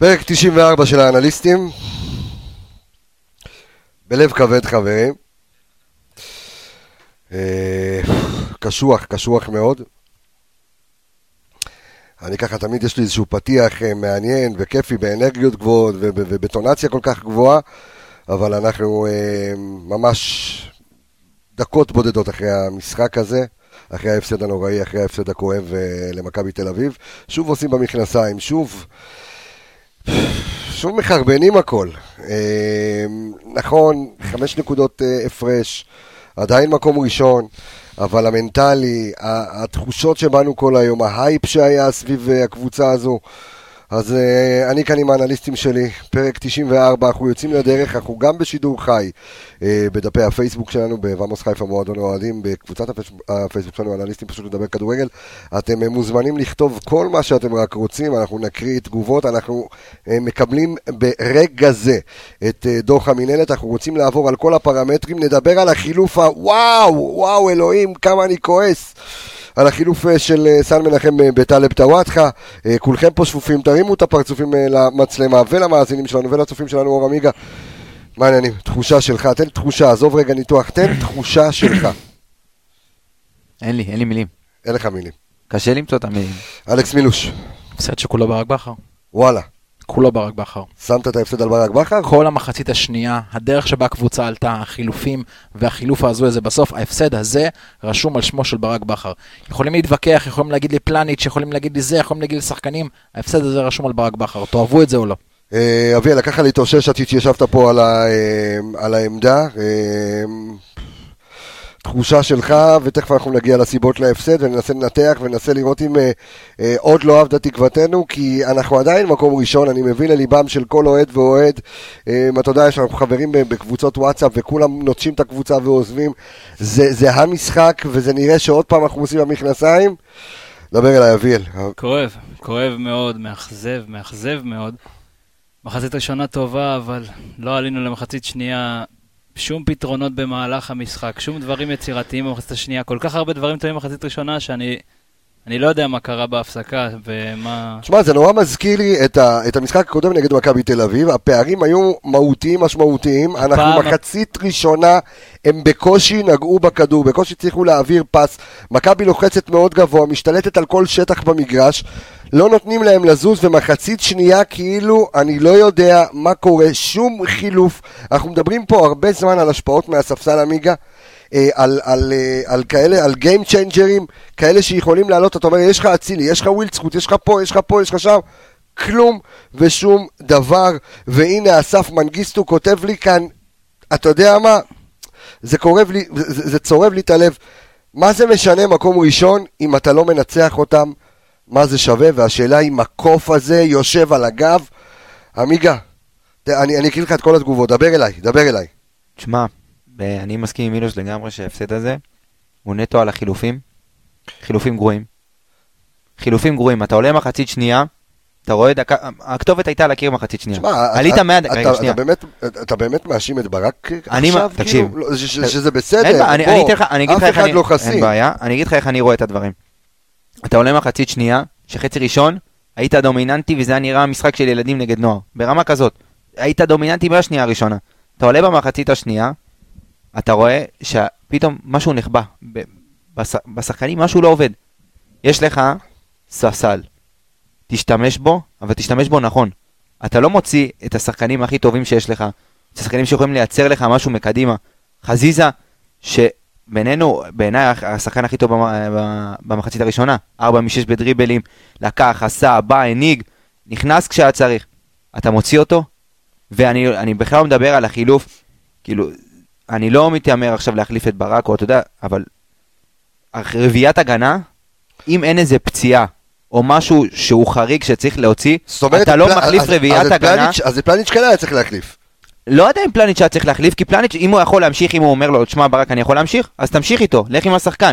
פרק 94 של האנליסטים. בלב כבד חברים. אה, קשוח, קשוח מאוד. אני ככה, תמיד יש לי איזשהו פתיח אה, מעניין וכיפי באנרגיות גבוהות ובטונציה כל כך גבוהה, אבל אנחנו אה, ממש דקות בודדות אחרי המשחק הזה, אחרי ההפסד הנוראי, אחרי ההפסד הכואב למכבי תל אביב. שוב עושים במכנסיים, שוב... שוב מחרבנים הכל. נכון, חמש נקודות הפרש, עדיין מקום ראשון. אבל המנטלי, התחושות שבאנו כל היום, ההייפ שהיה סביב אה, הקבוצה הזו, אז uh, אני כאן עם האנליסטים שלי, פרק 94, אנחנו יוצאים לדרך, אנחנו גם בשידור חי uh, בדפי הפייסבוק שלנו, בוואמוס חיפה מועדון אוהדים, בקבוצת הפייסבוק שלנו, אנליסטים פשוט לדבר כדורגל. אתם uh, מוזמנים לכתוב כל מה שאתם רק רוצים, אנחנו נקריא תגובות, אנחנו uh, מקבלים ברגע זה את uh, דוח המינהלת, אנחנו רוצים לעבור על כל הפרמטרים, נדבר על החילוף הוואו, וואו אלוהים, כמה אני כועס. על החילוף אה, של אה, סן מנחם אה, בטלב טוואטחה. כולכם פה שפופים, תרימו את הפרצופים למצלמה ולמאזינים שלנו ולצופים שלנו, אור עמיגה. מה העניינים? תחושה שלך, תן תחושה, עזוב רגע ניתוח, תן תחושה שלך. אין לי, אין לי מילים. אין לך מילים. קשה למצוא את המילים. אלכס מילוש. הפסד שכולו ברק בכר. וואלה. כולו ברק בכר. שמת את ההפסד על ברק בכר? כל המחצית השנייה, הדרך שבה הקבוצה עלתה, החילופים והחילוף ההזוי הזה בסוף, ההפסד הזה רשום על שמו של ברק בכר. יכולים להתווכח, יכולים להגיד לי פלניץ', יכולים להגיד לי זה, יכולים להגיד לי שחקנים, ההפסד הזה רשום על ברק בכר, תאהבו את זה או לא. אה, אביאל, לקח לי להתאושש עד שישבת פה אה, על העמדה. תחושה שלך, ותכף אנחנו נגיע לסיבות להפסד וננסה לנתח וננסה לראות אם אה, אה, עוד לא עבדה תקוותנו, כי אנחנו עדיין מקום ראשון, אני מבין לליבם של כל אוהד ואוהד. אה, אתה יודע, יש לנו חברים בקבוצות וואטסאפ וכולם נוטשים את הקבוצה ועוזבים. זה, זה המשחק, וזה נראה שעוד פעם אנחנו עושים במכנסיים. דבר אליי, אביאל. כואב, כואב מאוד, מאכזב, מאכזב מאוד. מחצית ראשונה טובה, אבל לא עלינו למחצית שנייה שום פתרונות במהלך המשחק, שום דברים יצירתיים במחצית השנייה, כל כך הרבה דברים טובים במחצית ראשונה שאני אני לא יודע מה קרה בהפסקה ומה... תשמע, זה נורא מזכיר לי את, ה, את המשחק הקודם נגד מכבי תל אביב, הפערים היו מהותיים משמעותיים, אנחנו פעם... מחצית ראשונה, הם בקושי נגעו בכדור, בקושי הצליחו להעביר פס, מכבי לוחצת מאוד גבוה, משתלטת על כל שטח במגרש, לא נותנים להם לזוז, ומחצית שנייה כאילו, אני לא יודע מה קורה, שום חילוף, אנחנו מדברים פה הרבה זמן על השפעות מהספסל אמיגו, אה, על, על, אה, על כאלה, על גיים צ'יינג'רים, כאלה שיכולים לעלות, אתה אומר, יש לך אצילי, יש לך ווילדסחוט, יש לך פה, יש לך פה, יש לך שם, כלום ושום דבר, והנה אסף מנגיסטו כותב לי כאן, אתה יודע מה? זה קורב לי, זה, זה צורב לי את הלב. מה זה משנה מקום ראשון אם אתה לא מנצח אותם? מה זה שווה? והשאלה אם הקוף הזה יושב על הגב. עמיגה, אני, אני אקריא לך את כל התגובות, דבר אליי, דבר אליי. תשמע, ואני מסכים עם מילוש לגמרי שההפסד הזה הוא נטו על החילופים. חילופים גרועים. חילופים גרועים. אתה עולה מחצית שנייה, אתה רואה דקה, הכתובת הייתה להכיר מחצית שנייה. שמה, עלית מעט, רגע, שנייה. אתה באמת, אתה באמת מאשים את ברק עכשיו? תקשיב. כאילו, לא, שזה בסדר, בעיה, אני אני איך אני, לא אין בעיה, אני אגיד לך איך אני רואה את הדברים. אתה עולה מחצית שנייה, שחצי ראשון, היית דומיננטי וזה היה נראה משחק של ילדים נגד נוער. ברמה כזאת. היית דומיננטי מהשנייה הראשונה. אתה עולה במחצית השנייה, אתה רואה שפתאום משהו נחבא. בשחקנים משהו לא עובד. יש לך ספסל, תשתמש בו, אבל תשתמש בו נכון. אתה לא מוציא את השחקנים הכי טובים שיש לך, את השחקנים שיכולים לייצר לך משהו מקדימה. חזיזה, שבינינו, בעיניי השחקן הכי טוב במחצית הראשונה, 4 מ-6 בדריבלים, לקח, עשה, בא, הנהיג, נכנס כשהיה צריך. אתה מוציא אותו, ואני בכלל לא מדבר על החילוף, כאילו, אני לא מתיימר עכשיו להחליף את ברק, או אתה יודע, אבל רביעיית הגנה, אם אין איזה פציעה, או משהו שהוא חריג שצריך להוציא, אתה לא פל... מחליף אז, רביעיית אז הגנה. פלניץ', אז את פלניץ' כן היה צריך להחליף. לא יודע אם פלניץ' היה צריך להחליף, כי פלניץ', אם הוא יכול להמשיך, אם הוא אומר לו, תשמע ברק, אני יכול להמשיך, אז תמשיך איתו, לך עם השחקן.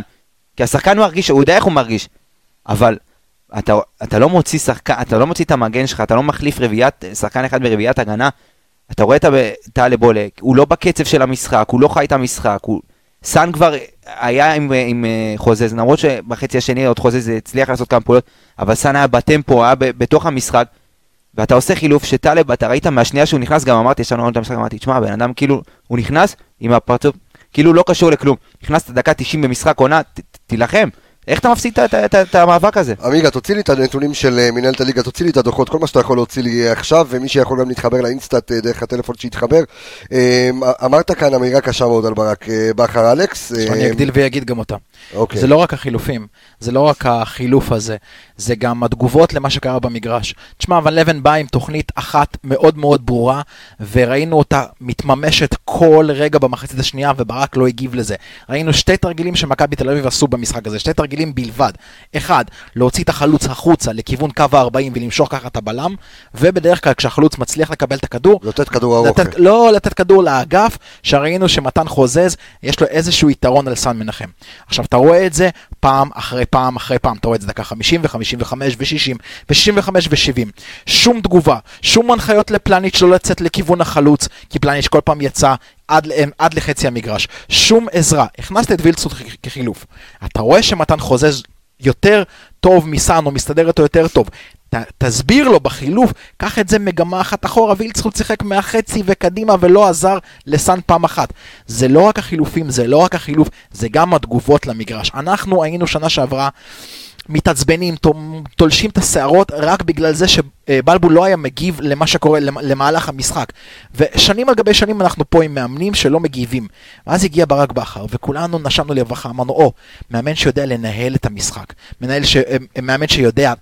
כי השחקן מרגיש, הוא יודע איך הוא מרגיש. אבל אתה, אתה לא מוציא שחקן, אתה לא מוציא את המגן שלך, אתה לא מחליף רביעיית, שחקן אחד ברביעיית הגנה, אתה רואה את טלב עולה, הוא לא בקצב של המשחק, הוא לא חי את המשחק, הוא... סאן כבר היה עם, עם אה, חוזז, למרות שבחצי השני עוד חוזז הצליח לעשות כמה פעולות, אבל סאן היה בטמפו, היה בתוך המשחק, ואתה עושה חילוף שטלב, אתה ראית מהשנייה שהוא נכנס, גם אמרתי, יש לנו עוד המשחק, אמרתי, תשמע, הבן אדם כאילו, הוא נכנס עם הפרצוף, כאילו לא קשור לכלום. נכנסת דקה 90 במשחק עונה, תילחם. איך אתה מפסיד את המאבק הזה? עמיגה, תוציא לי את הנתונים של אה, מנהלת הליגה, תוציא לי את הדוחות, כל מה שאתה יכול להוציא לי עכשיו, ומי שיכול גם להתחבר לאינסטאט אה, דרך הטלפון שיתחבר. אה, אמרת כאן אמירה קשה מאוד על ברק בכר אלכס. אני אגדיל ויגיד גם אותה. אוקיי. זה לא רק החילופים, זה לא רק החילוף הזה, זה גם התגובות למה שקרה במגרש. תשמע, אבל לבן בא עם תוכנית אחת מאוד מאוד ברורה, וראינו אותה מתממשת כל רגע במחצית השנייה, וברק לא הגיב לזה. ראינו שתי תרגילים שמכבי תל אביב עשו במשחק הזה, שתי תרגילים בלבד. אחד, להוציא את החלוץ החוצה לכיוון קו ה-40 ולמשוך ככה את הבלם, ובדרך כלל כשהחלוץ מצליח לקבל את הכדור, לתת כדור ארוך. לתת, לא לתת כדור לאגף, שראינו שמתן חוזז, יש לו איזשהו יתרון על סן מנחם. עכשיו, אתה רואה את זה פעם אחרי פעם אחרי פעם, אתה רואה את זה דקה 50 ו-55 ו-60 ו-65 ו-70. שום תגובה, שום הנחיות לפלניץ' לא לצאת לכיוון החלוץ, כי פלניץ' כל פעם יצא עד, עד לחצי המגרש. שום עזרה. הכנסת את וילצוט כחילוף. אתה רואה שמתן חוזז יותר טוב מסאן או מסתדר איתו יותר טוב. ת, תסביר לו בחילוף, קח את זה מגמה אחת אחורה, וילצחוט שיחק מהחצי וקדימה ולא עזר לסאן פעם אחת. זה לא רק החילופים, זה לא רק החילוף, זה גם התגובות למגרש. אנחנו היינו שנה שעברה מתעצבנים, תולשים את השערות רק בגלל זה שבלבול לא היה מגיב למה שקורה, למהלך המשחק. ושנים על גבי שנים אנחנו פה עם מאמנים שלא מגיבים. ואז הגיע ברק בכר, וכולנו נשמנו לרווחה, אמרנו, או, מאמן שיודע לנהל את המשחק. ש... מאמן שיודע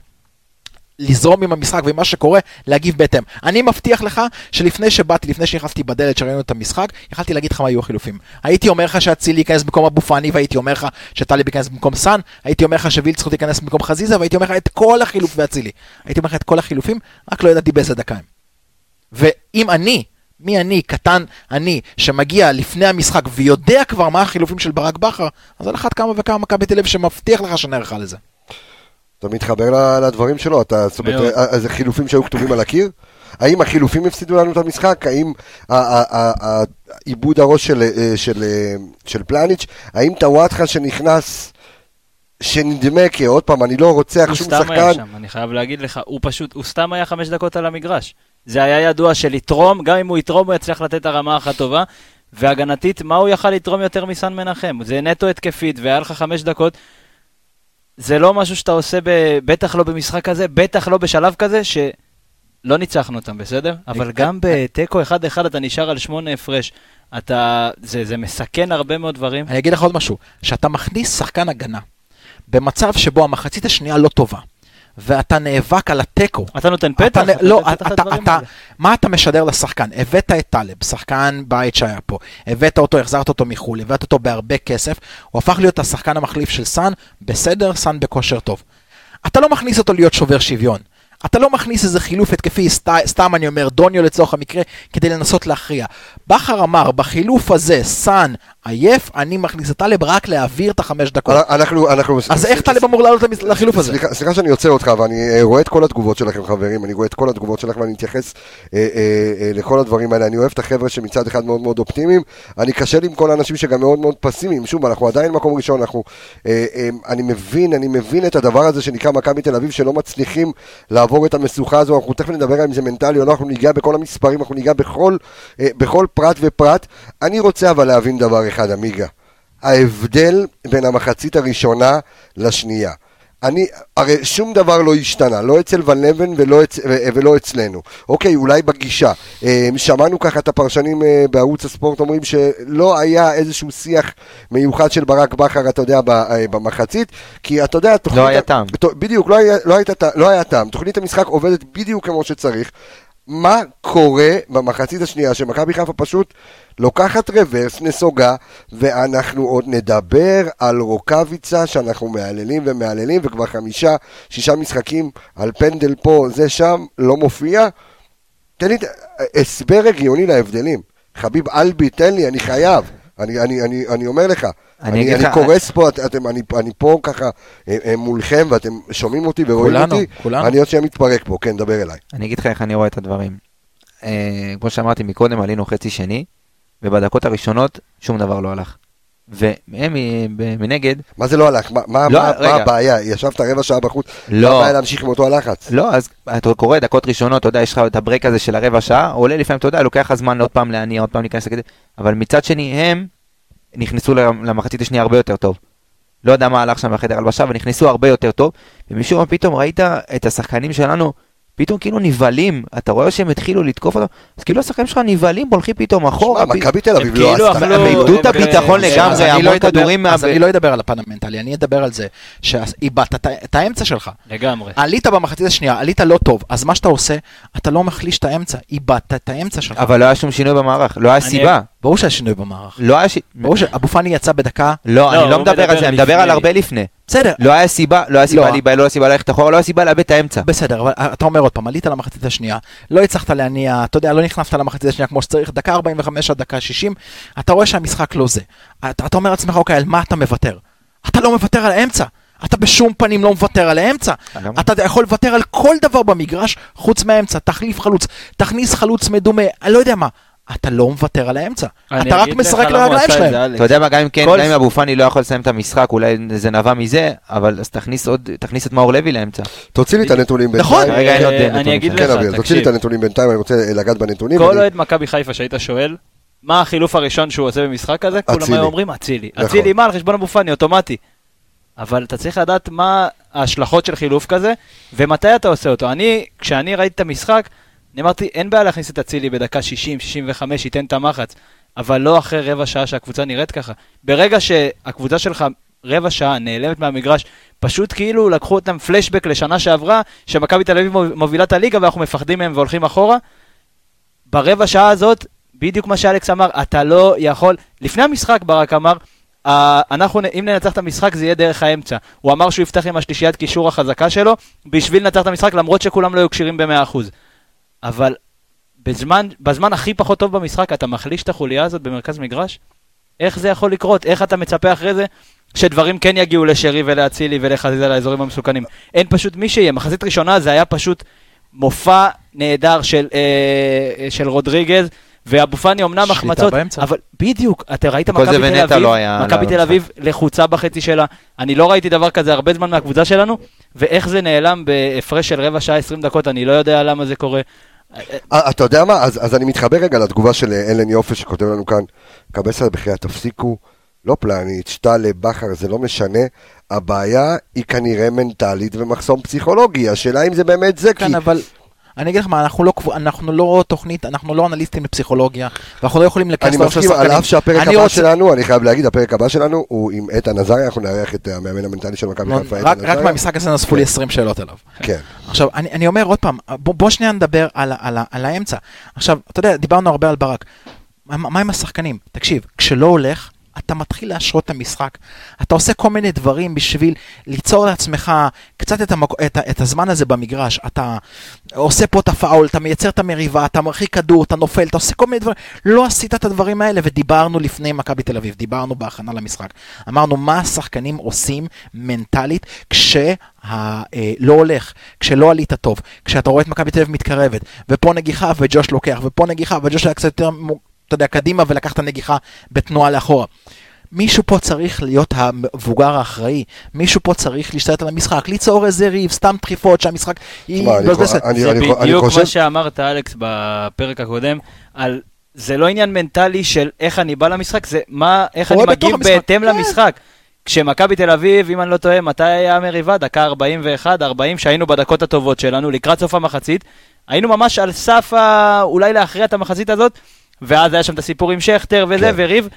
לזרום עם המשחק ועם מה שקורה, להגיב בהתאם. אני מבטיח לך שלפני שבאתי, לפני שנכנסתי בדלת שראינו את המשחק, יכלתי להגיד לך מה יהיו החילופים. הייתי אומר לך שאצילי ייכנס במקום אבו פאני, והייתי אומר לך שטלי ייכנס במקום סאן, הייתי אומר לך שווילצחוט ייכנס במקום חזיזה, והייתי אומר לך את כל החילוף ואצילי. הייתי אומר לך את כל החילופים, רק לא ידעתי באיזה דקה הם. ואם אני, מי אני, קטן אני, שמגיע לפני המשחק ויודע כבר מה החילופים של ברק בכר, אז על אחת כמה וכמה מכבי תל אביב שמבטיח לך שנערכה לזה. אתה מתחבר לדברים שלו, אתה, זאת אומרת, אה, זה חילופים שהיו כתובים על הקיר? האם החילופים הפסידו לנו את המשחק? האם עיבוד הראש של, אה, של, אה, של פלניץ'? האם טוואטחה שנכנס, שנדמה כי עוד פעם, אני לא רוצח שום שחקן... הוא סתם היה שם, אני חייב להגיד לך, הוא פשוט, הוא סתם היה חמש דקות על המגרש. זה היה ידוע שלתרום, גם אם הוא יתרום, הוא יצליח לתת הרמה הכי טובה. והגנתית, מה הוא יכל לתרום יותר מסן מנחם? זה נטו התקפית, והיה לך חמש דקות. זה לא משהו שאתה עושה, ב... בטח לא במשחק כזה, בטח לא בשלב כזה, שלא ניצחנו אותם, בסדר? אבל גם בתיקו 1-1 אתה נשאר על שמונה הפרש. אתה, זה, זה מסכן הרבה מאוד דברים. אני אגיד לך עוד משהו, שאתה מכניס שחקן הגנה במצב שבו המחצית השנייה לא טובה, ואתה נאבק על התיקו. אתה נותן פתח? אתה, לא, אתה, אתה, אתה, מה אתה משדר לשחקן? הבאת את טלב, שחקן בית שהיה פה, הבאת אותו, החזרת אותו מחו"ל, הבאת אותו בהרבה כסף, הוא הפך להיות השחקן המחליף של סאן, בסדר, סאן בכושר טוב. אתה לא מכניס אותו להיות שובר שוויון. אתה לא מכניס איזה חילוף התקפי, סת, סתם אני אומר, דוניו לצורך המקרה, כדי לנסות להכריע. בכר אמר, בחילוף הזה, סאן עייף, אני מכניס את טלב רק להעביר את החמש דקות. אנחנו, אנחנו... אז איך טלב אמור לעלות לחילוף הזה? סליחה, סליחה שאני עוצר אותך, ואני אה, רואה את כל התגובות שלכם, חברים, אני רואה את כל התגובות שלכם, ואני אתייחס אה, אה, אה, לכל הדברים האלה. אני אוהב את החבר'ה שמצד אחד מאוד מאוד אופטימיים, אני קשה לי עם כל האנשים שגם מאוד מאוד פסימיים. שוב, אנחנו עדיין מקום ראשון, אנחנו... אה, אה, אני מבין, אני מבין את הדבר הזה שנקרא מכבי תל אביב, שלא מצליחים לעבור את המשוכה הזו, אנחנו תכף נדבר אם זה מנטלי או לא, אנחנו ניגע בכל המספרים, אנחנו ניגע בכל, אה, בכל פרט ופרט. אני רוצה אבל להבין דבר אחד, עמיגה. ההבדל בין המחצית הראשונה לשנייה. אני, הרי שום דבר לא השתנה, לא אצל ון לבן ולא, אצ, ולא אצלנו. אוקיי, אולי בגישה. אה, שמענו ככה את הפרשנים אה, בערוץ הספורט אומרים שלא היה איזשהו שיח מיוחד של ברק בכר, אתה יודע, אה, במחצית, כי אתה יודע, תוכנית... לא היה טעם. בדיוק, לא היה, לא, היית, לא היה טעם. תוכנית המשחק עובדת בדיוק כמו שצריך. מה קורה במחצית השנייה שמכבי חיפה פשוט לוקחת רוורס, נסוגה, ואנחנו עוד נדבר על רוקאביצה שאנחנו מהללים ומהללים, וכבר חמישה, שישה משחקים על פנדל פה, זה שם, לא מופיע. תן לי הסבר הגיוני להבדלים. חביב אלבי, תן לי, אני חייב. אני, אני, אני, אני אומר לך, אני, אני, אני קורס פה, את, אתם, אני, אני פה ככה אה, אה, מולכם ואתם שומעים אותי ורואים כולנו, אותי, כולנו. אני עוד שנייה מתפרק פה, כן, דבר אליי. אני אגיד לך איך אני רואה את הדברים. אה, כמו שאמרתי מקודם, עלינו חצי שני, ובדקות הראשונות שום דבר לא הלך. והם מנגד... מה זה לא הלך? מה, מה, לא, מה, מה הבעיה? ישבת רבע שעה בחוץ? לא. מה הבעיה להמשיך עם אותו הלחץ? לא, אז אתה קורא דקות ראשונות, אתה יודע, יש לך את הברק הזה של הרבע שעה, עולה לפעמים, אתה יודע, לוקח לך זמן עוד פעם להניע, עוד פעם להיכנס לכדי, אבל מצד שני, הם נכנסו למחצית השנייה הרבה יותר טוב. לא יודע מה הלך שם בחדר הלבשה, ונכנסו הרבה יותר טוב, ומשום מה פתאום ראית את השחקנים שלנו פתאום כאילו נבהלים, אתה רואה שהם התחילו לתקוף אותו, אז כאילו השחקנים שלך נבהלים, הולכים פתאום אחורה. שמע, מכבי תל אביב לא כאילו עשתה. הם איבדו את הביטחון לגמרי, המון לא כדורים. אז אני לא אדבר על הפן המנטלי, אני אדבר על זה שאיבדת את האמצע שלך. לגמרי. עלית במחצית השנייה, עלית לא טוב, אז מה שאתה עושה, אתה לא מחליש את האמצע, איבדת את האמצע שלך. אבל לא היה שום שינוי במערך, לא היה סיבה. ברור שהיה שינוי במערך. לא היה ש... ברור שאבו פאני יצא בדקה... לא, אני לא, לא מדבר על זה, אני מדבר על הרבה לפני. בסדר. לא היה סיבה, לא היה סיבה להיבהל, לא היה סיבה ללכת אחורה, לא היה סיבה לאבד את האמצע. בסדר, אבל אתה אומר עוד פעם, עלית למחצית השנייה, לא הצלחת להניע, אתה יודע, לא נכנסת למחצית השנייה כמו שצריך, דקה 45 עד דקה 60, אתה רואה שהמשחק לא זה. אתה, אתה אומר לעצמך, אוקיי, על מה אתה מוותר? אתה לא מוותר על האמצע. אתה בשום פנים לא מוותר על האמצע. אתה יכול לוותר על כל דבר במגרש חוץ מהאמצע. תחליף חלוץ, תכניס חלוץ מדומה, אני לא יודע מה. אתה לא מוותר על האמצע. אתה רק משחק לרגליים שלהם. אתה יודע מה, גם אם כן, גם אם אבו פאני לא יכול לסיים את המשחק, אולי זה נבע מזה, אבל אז תכניס עוד, תכניס את מאור לוי לאמצע. תוציא לי את הנתונים בינתיים. נכון, רגע, אין עוד נתונים. אני אגיד לך, תקשיב. תוציא לי את הנתונים בינתיים, אני רוצה לגעת בנתונים. כל אוהד מכבי חיפה שהיית שואל, מה החילוף הראשון שהוא עושה במשחק הזה? כולם היו אומרים אצילי. נכון. אצילי מה על חשבון אבו פאני, אוטומטי. אבל אתה צריך לדעת מה ההשלכות של חילוף כזה, ומתי אתה עושה אותו. אני, כשאני ראיתי את המשחק, אני אמרתי, אין בעיה להכניס את אצילי בדקה 60, 65, ייתן את המחץ, אבל לא אחרי רבע שעה שהקבוצה נראית ככה. ברגע שהקבוצה שלך רבע שעה נעלמת מהמגרש, פשוט כאילו לקחו אותם פלשבק לשנה שעברה, שמכבי תל אביב מובילה את הליגה ואנחנו מפחדים מהם והולכים אחורה. ברבע שעה הזאת, בדיוק מה שאלכס אמר, אתה לא יכול, לפני המשחק ברק אמר, אנחנו, אם ננצח את המשחק זה יהיה דרך האמצע. הוא אמר שהוא יפתח עם השלישיית קישור החזקה שלו, בשביל לנצח את המשחק למרות שכולם לא היו כשירים ב-100%. אבל בזמן, בזמן הכי פחות טוב במשחק אתה מחליש את החוליה הזאת במרכז מגרש? איך זה יכול לקרות? איך אתה מצפה אחרי זה שדברים כן יגיעו לשרי ולאצילי ולחזיזה לאזורים המסוכנים? אין פשוט מי שיהיה. מחזית ראשונה זה היה פשוט מופע נהדר של, אה, של רודריגז. ואבו פאני אמנם החמצות, אבל בדיוק, אתה ראית מכבי תל אביב, לא מכבי תל אביב לחוצה בחצי שלה, אני לא ראיתי דבר כזה הרבה זמן מהקבוצה שלנו, ואיך זה נעלם בהפרש של רבע שעה 20 דקות, אני לא יודע למה זה קורה. אה, אתה יודע מה? אז, אז אני מתחבר רגע לתגובה של אה, אלן יופי שכותב לנו כאן, קבסה בחייאת, תפסיקו, לא פלניץ', טלב, בכר, זה לא משנה, הבעיה היא כנראה מנטלית ומחסום פסיכולוגי, השאלה אם זה באמת זה, כן, כי... אבל... אני אגיד לך מה, אנחנו לא, אנחנו לא תוכנית, אנחנו לא אנליסטים בפסיכולוגיה, ואנחנו לא יכולים להיכנס לראש השחקנים. אני מסכים, על אף שהפרק הבא רוצה... שלנו, אני חייב להגיד, הפרק הבא שלנו הוא עם איתן עזריה, אנחנו נארח את המאמן המנטלי של מכבי חיפה, איתן עזריה. רק מהמשחק הזה נוספו לי 20 כן. שאלות עליו. כן. עכשיו, אני, אני אומר עוד פעם, בוא, בוא שנייה נדבר על, על, על, על האמצע. עכשיו, אתה יודע, דיברנו הרבה על ברק. מה, מה עם השחקנים? תקשיב, כשלא הולך, אתה מתחיל להשרות את המשחק. אתה עושה כל מיני דברים בשביל ליצור לעצמך קצת את, המק... את, את הזמן הזה במגרש. אתה עושה פה את הפאול, אתה מייצר את המריבה, אתה מרחיק כדור, אתה נופל, אתה עושה כל מיני דברים. לא עשית את הדברים האלה, ודיברנו לפני מכבי תל אביב, דיברנו בהכנה למשחק. אמרנו מה השחקנים עושים מנטלית כשלא אה, הולך, כשלא עלית טוב, כשאתה רואה את מכבי תל אביב מתקרבת, ופה נגיחה וג'וש לוקח, ופה נגיחה וג'וש היה קצת יותר... אתה יודע, קדימה ולקח את הנגיחה בתנועה לאחורה. מישהו פה צריך להיות המבוגר האחראי, מישהו פה צריך להשתלט על המשחק, ליצור איזה ריב, סתם דחיפות שהמשחק. זה בדיוק מה שאמרת, אלכס, בפרק הקודם, על זה לא עניין מנטלי של איך אני בא למשחק, זה מה, איך אני מגיב בהתאם כן. למשחק. כשמכבי תל אביב, אם אני לא טועה, מתי היה המריבה? דקה 41, 40, שהיינו בדקות הטובות שלנו, לקראת סוף המחצית. היינו ממש על סף ה... אולי להכריע את המחצית הזאת, ואז היה שם את הסיפור עם שכטר וזה, כן. וריב.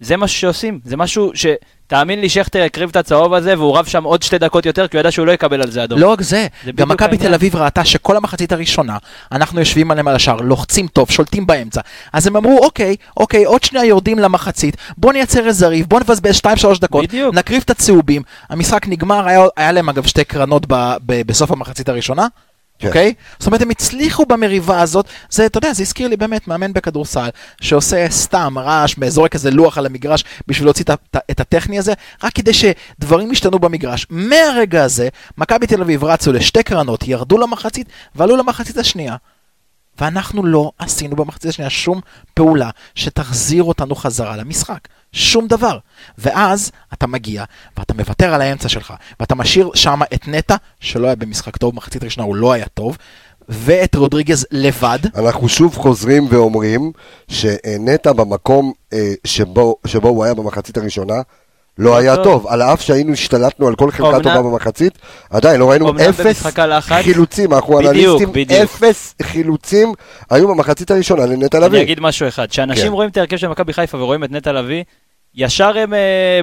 זה מה שעושים, זה משהו ש... תאמין לי, שכטר הקריב את הצהוב הזה, והוא רב שם עוד שתי דקות יותר, כי הוא ידע שהוא לא יקבל על זה אדום. לא רק זה, זה גם מכבי תל אביב ראתה שכל המחצית הראשונה, אנחנו יושבים עליהם על השאר, לוחצים טוב, שולטים באמצע. אז הם אמרו, אוקיי, אוקיי, עוד שנייה יורדים למחצית, בוא נייצר איזה ריב, בוא נבזבז 2-3 דקות, בדיוק. נקריב את הצהובים. המשחק נגמר, היה, היה להם אגב שתי קרנות ב, ב, בסוף המחצית הראשונה. כן. אוקיי? זאת אומרת, הם הצליחו במריבה הזאת, זה, אתה יודע, זה הזכיר לי באמת מאמן בכדורסל, שעושה סתם רעש, זורק איזה לוח על המגרש בשביל להוציא את הטכני הזה, רק כדי שדברים ישתנו במגרש. מהרגע הזה, מכבי תל אביב רצו לשתי קרנות, ירדו למחצית ועלו למחצית השנייה. ואנחנו לא עשינו במחצית השנייה שום פעולה שתחזיר אותנו חזרה למשחק. שום דבר. ואז אתה מגיע, ואתה מוותר על האמצע שלך, ואתה משאיר שם את נטע, שלא היה במשחק טוב, מחצית ראשונה הוא לא היה טוב, ואת רודריגז לבד. אנחנו שוב חוזרים ואומרים שנטע במקום אה, שבו, שבו הוא היה במחצית הראשונה, לא, לא היה טוב. על אף שהיינו השתלטנו על כל חלקה טובה במחצית, עדיין לא ראינו אפס חילוצים, אנחנו אנליסטים, אפס חילוצים היו במחצית הראשונה לנטע לביא. אני אגיד משהו אחד, כשאנשים כן. רואים את ההרכב של מכבי חיפה ורואים את נטע לביא, ישר הם uh,